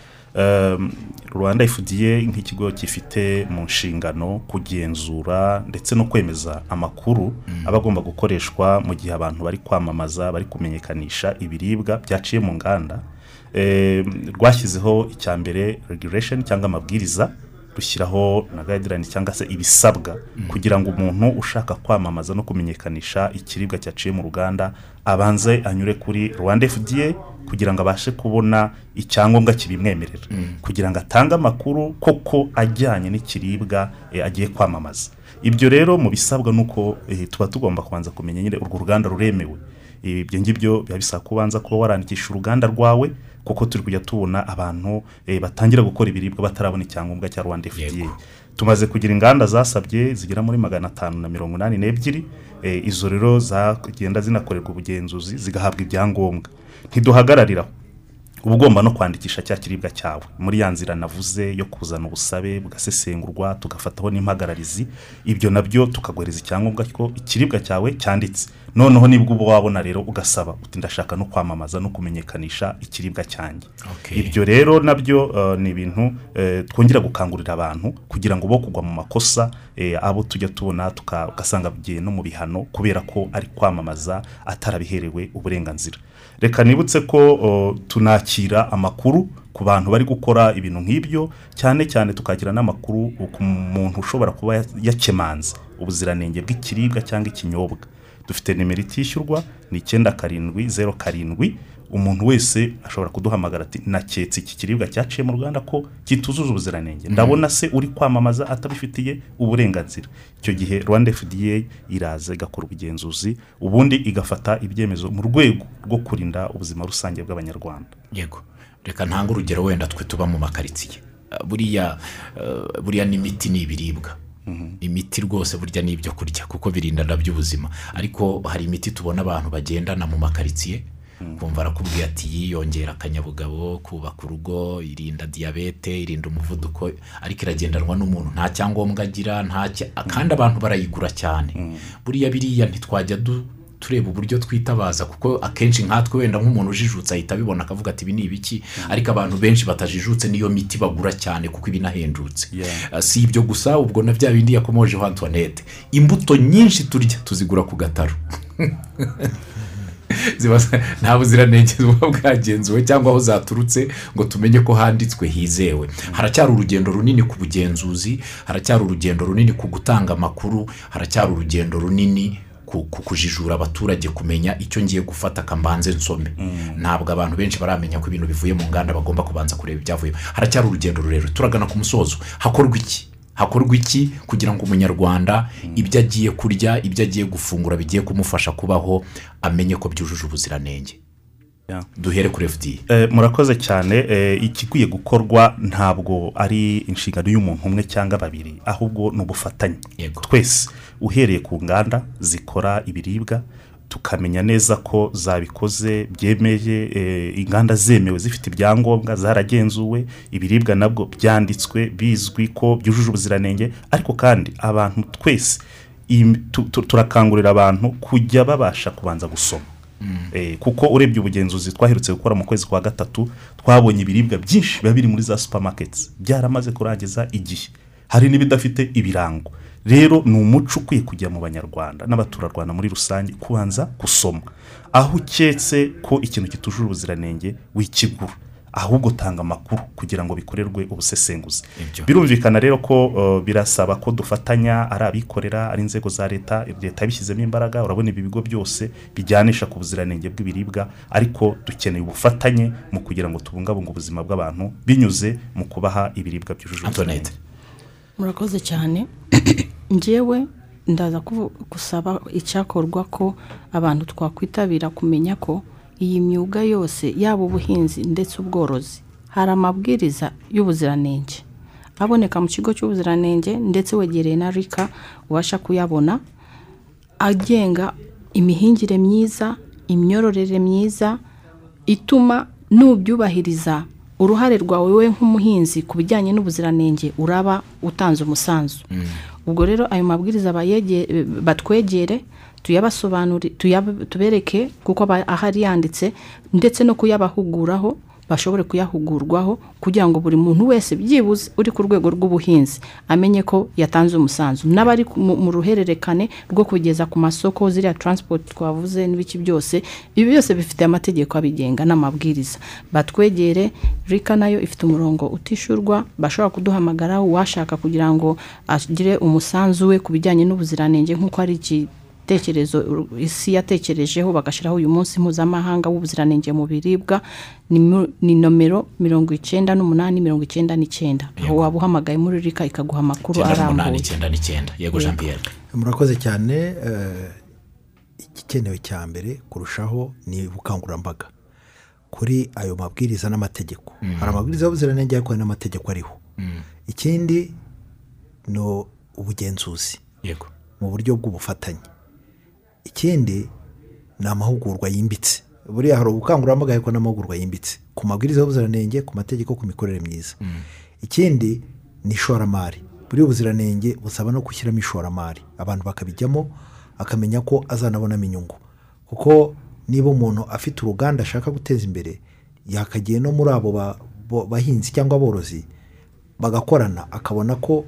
Rwanda fda nk'ikigo gifite mu nshingano kugenzura ndetse no kwemeza amakuru aba agomba gukoreshwa mu gihe abantu bari kwamamaza bari kumenyekanisha ibiribwa byaciye mu nganda. Rwashyizeho icya mbere regulation cyangwa amabwiriza rushyiraho na guideline cyangwa se ibisabwa kugira ngo umuntu ushaka kwamamaza no kumenyekanisha ikiribwa cyaciye mu ruganda abanze anyure kuri rwanda fda kugira ngo abashe kubona icyangombwa kibimwemerera. Kugira ngo atange amakuru koko ajyanye n'ikiribwa eh, agiye kwamamaza. Ibyo rero mu bisabwa ni uko eh, tuba tugomba kubanza kumenya nyine urwo ruganda ruremewe. Ibyo ngibyo biba bisaba kubanza kuba warandikisha uruganda rwawe kuko turi kujya tubona abantu eh, batangira gukora ibiribwa batarabona icyangombwa cya rwanda fda tumaze kugira inganda zasabye zigera muri magana atanu na mirongo inani n'ebyiri eh, izo rero zagenda zinakorerwa ubugenzuzi zigahabwa ibyangombwa. Ntiduhagarariraho uba ugomba no kwandikisha cya kiribwa cyawe. Muri ya nzira navuze yo kuzana ubusabe bugasesengurwa tugafataho n'impagararizi ibyo na byo tukaguhereza icyangombwa ko ikiribwa cyawe cyanditse. Noneho ni bwo uba wabona rero ugasaba uti ndashaka no kwamamaza no kumenyekanisha ikiribwa cyanjye. Ibyo rero na byo eh, ni ibintu eh, twongera gukangurira abantu kugira ngo bo kugwa mu makosa eh, abo tujya tubona tuka- ugasanga bigiye no mu bihano kubera ko ari kwamamaza atarabiherewe uburenganzira. Reka nibutse ko tunakira amakuru ku bantu bari gukora ibintu nk'ibyo cyane cyane tukagira n'amakuru ku muntu ushobora kuba ya- yakemanze ubuziranenge bw'ikiribwa cyangwa ikinyobwa. Dufite nimero itishyurwa ni icyenda karindwi zeru karindwi umuntu wese ashobora kuduhamagara ati naketse iki kiribwa cyaciye mu ruganda ko kitujuje ubuziranenge? Ndabona se uri kwamamaza atabifitiye uburenganzira. Icyo gihe rwanda fda iraza igakora ubugenzuzi ubundi igafata ibyemezo mu rwego rwo kurinda ubuzima rusange bw'abanyarwanda. Yego. Reka ntange urugero wenda twe tuba mu makaritsiye. Buriya uh, buriya n'imiti ni ibiribwa. Imiti rwose burya ni ibyo kurya kuko birinda na byo ubuzima ariko hari imiti tubona abantu bagendana mu makaritsiye? Kumva arakubwiye ati yiyongera akanyabugabo kubaka urugo irinda diyabete irinda umuvuduko. Ariko iragendanwa n'umuntu nta cyangombwa agira kandi abantu barayigura cyane. Buriya biriya ntitwajya du- tureba uburyo twitabaza kuko akenshi nkatwe wenda nk'umuntu ujijutse ahita abibona akavuga ati ibi ni ibiki? Ariko abantu benshi batajijutse niyo miti bagura cyane kuko iba inahendutse. Uh, si ibyo gusa ubwo na bya bindi yakomojeho antoinette. Imbuto nyinshi turya tuzigura ku gataro. [laughs] nta buziranenge buba bwagenzuwe cyangwa aho zaturutse ngo tumenye ko handitswe hizewe. Haracyari urugendo runini ku bugenzuzi haracyari urugendo runini ku gutanga amakuru haracyari urugendo runini ku ku kujijura abaturage kumenya icyo ngiye gufata akambanze nsome. Ntabwo abantu benshi baramenya ko ibintu bivuye mu nganda bagomba kubanza kureba ibyavuyemo haracyari urugendo rurerure. Turagana ku musozo. Hakorwa iki? Hakorwa iki kugira ngo umunyarwanda ibyo agiye kurya ibyo agiye gufungura bigiye kumufasha kubaho amenye ko byujuje ubuziranenge. Duhere kuri fda Eh, murakoze cyane. Eh, ikikwiye gukorwa ntabwo ari inshingano y'umuntu umwe cyangwa babiri ahubwo ni ubufatanye. Twese uhereye ku nganda zikora ibiribwa tukamenya neza ko zabikoze byemeye eh, inganda zemewe zifite ibyangombwa zaragenzuwe ibiribwa nabwo byanditswe bizwi ko byujuje ubuziranenge ariko kandi abantu twese turakangurira abantu kujya babasha kubanza gusoma. Eh, kuko urebye ubugenzuzi twaherutse gukora mu kwezi kwa gatatu twabonye ibiribwa byinshi biba biri muri za supamaketi byaramaze kurangiza igihe. Hari n'ibidafite ibirango. Rero ni umuco ukwiye kujya mu banyarwanda n'abaturarwanda muri rusange kubanza gusoma. Aho uketse ko ikintu kitujuje ubuziranenge wikigura. Ahubwo tanga amakuru kugira ngo bikorerwe ubusesenguzi. Birumvikana rero ko uh, birasaba ko dufatanya ari abikorera ari inzego za leta leta yabishyizemo imbaraga urabona ibi bigo byose bijyanisha ku buziranenge bw'ibiribwa ariko dukeneye ubufatanye mu kugira ngo tubungabunge ubuzima bw'abantu binyuze mu kubaha ibiribwa byujuje ubuziranenge. Murakoze cyane. Njyewe ndaza gusaba icyakorwa ko abantu twakwitabira kumenya ko iyi myuga yose yaba ubuhinzi ndetse ubworozi hari amabwiriza y'ubuziranenge. Aboneka mu kigo cy'ubuziranenge ndetse wegereye na rika ubasha kuyabona agenga imihingire myiza imyororere myiza ituma nubyubahiriza uruhare rwawe wowe nk'umuhinzi ku bijyanye n'ubuziranenge uraba utanze umusanzu. Ubwo rero ayo mabwiriza batwegere tuyabasobanuri tuyab- tubereke kuko aba ahari yanditse ndetse no kuyabahuguraho bashobore kuyahugurwaho kugira ngo buri muntu wese byibuze uri ku rwego rw'ubuhinzi amenye ko yatanze umusanzu. N'abari mu ruhererekane rwo kugeza ku masoko ziriya taransipoti twavuze n'ibiki byose ibi byose bifite amategeko abigenga n'amabwiriza. Batwegere rika na yo ifite umurongo utishyurwa bashobora kuduhamagara uwashaka kugira ngo agire umusanzu we ku bijyanye n'ubuziranenge nk'uko ari igitekerezo isi yatekerejeho bagashyiraho uyu munsi mpuzamahanga w'ubuziranenge mu biribwa ni nomero mirongo icyenda n'umunani mirongo icyenda n'icyenda. Aho waba uhamagaye muri rika ikaguha amakuru arambuye. icyenda n'icyenda. Yego jean pierre murakoze cyane eh, igikenewe cya mbere kurushaho ni ubukangurambaga. Kuri ayo mabwiriza n'amategeko. Hari amabwiriza y'ubuziranenge ariko hari n'amategeko ariho. Ikindi ni ubugenzuzi. Yego. Mu buryo bw'ubufatanye. Ikindi ni amahugurwa yimbitse. Buriya hari ubukangurambaga ariko n'amahugurwa yimbitse. Ku mabwiriza y'ubuziranenge ku mategeko ku mikorere myiza. Ikindi ni ishoramari. Buri ubuziranenge busaba no gushyiramo ishoramari. Abantu bakabijyamo akamenya ko azanabonamo inyungu. Kuko niba umuntu afite uruganda ashaka guteza imbere yakagiye no muri abo ba- bo- bahinzi cyangwa aborozi bagakorana akabona ko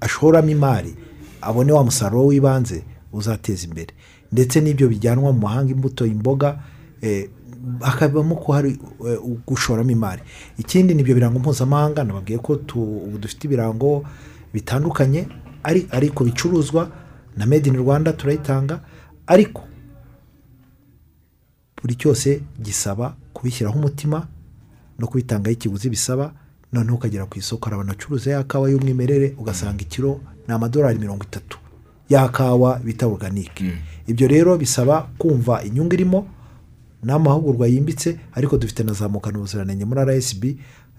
ashoramo imari abone wa musaruro w'ibanze uzateza imbere. Ndetse n'ibyo bijyanwa mu mahanga imbuto imboga eh, hakabamo ko hari eh, gushoramo imari. Ikindi ni ibyo birango mpuzamahanga nababwiye ko dufite ibirango bitandukanye ari ariko bicuruzwa na made in rwanda turayitanga ariko buri cyose gisaba kubishyiraho umutima no kubitangaho ikiguzi bisaba noneho ukagera ku isoko hari abantu bacuruza ya kawa y'umwimerere ugasanga ikiro ni amadolari mirongo itatu. Ya kawa bita oruganike ibyo rero bisaba kumva inyungu irimo n'amahugurwa yimbitse ariko dufite na zamukana ubuziranenge muri rsb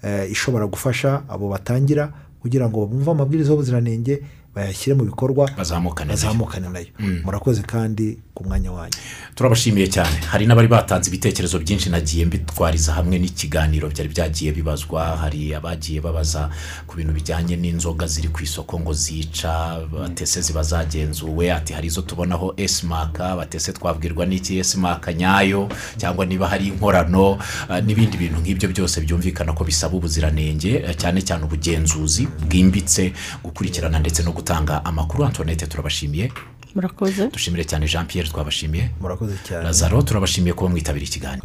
eh, ishobora gufasha abo batangira kugira ngo bumve amabwiriza y'ubuziranenge bayashyire mu bikorwa Bazamukane na yo. bazamukane na yo murakoze kandi ku mwanya wanyu. Turabashimiye cyane. Hari n'abari batanze ibitekerezo byinshi nagiye mbitwariza hamwe n'ikiganiro byari byagiye bibazwa. Hari abagiye babaza ku bintu bijyanye n'inzoga ziri ku isoko ngo zica batese ziba zagenzuwe ati hari izo tubonaho esimaka batese twabwirwa n'iki esimaka nyayo? Cyangwa niba hari inkorano? Eh, n'ibindi bintu nk'ibyo byose byumvikana ko bisaba ubuziranenge eh, cyane cyane ubugenzuzi bwimbitse gukurikirana ndetse no gutanga amakuru. Antoinette turabashimiye. Murakoze? Dushimire cyane jean pierre twabashimiye. Murakoze cyane. Lazaro turabashimiye kuba mwitabira ikiganiro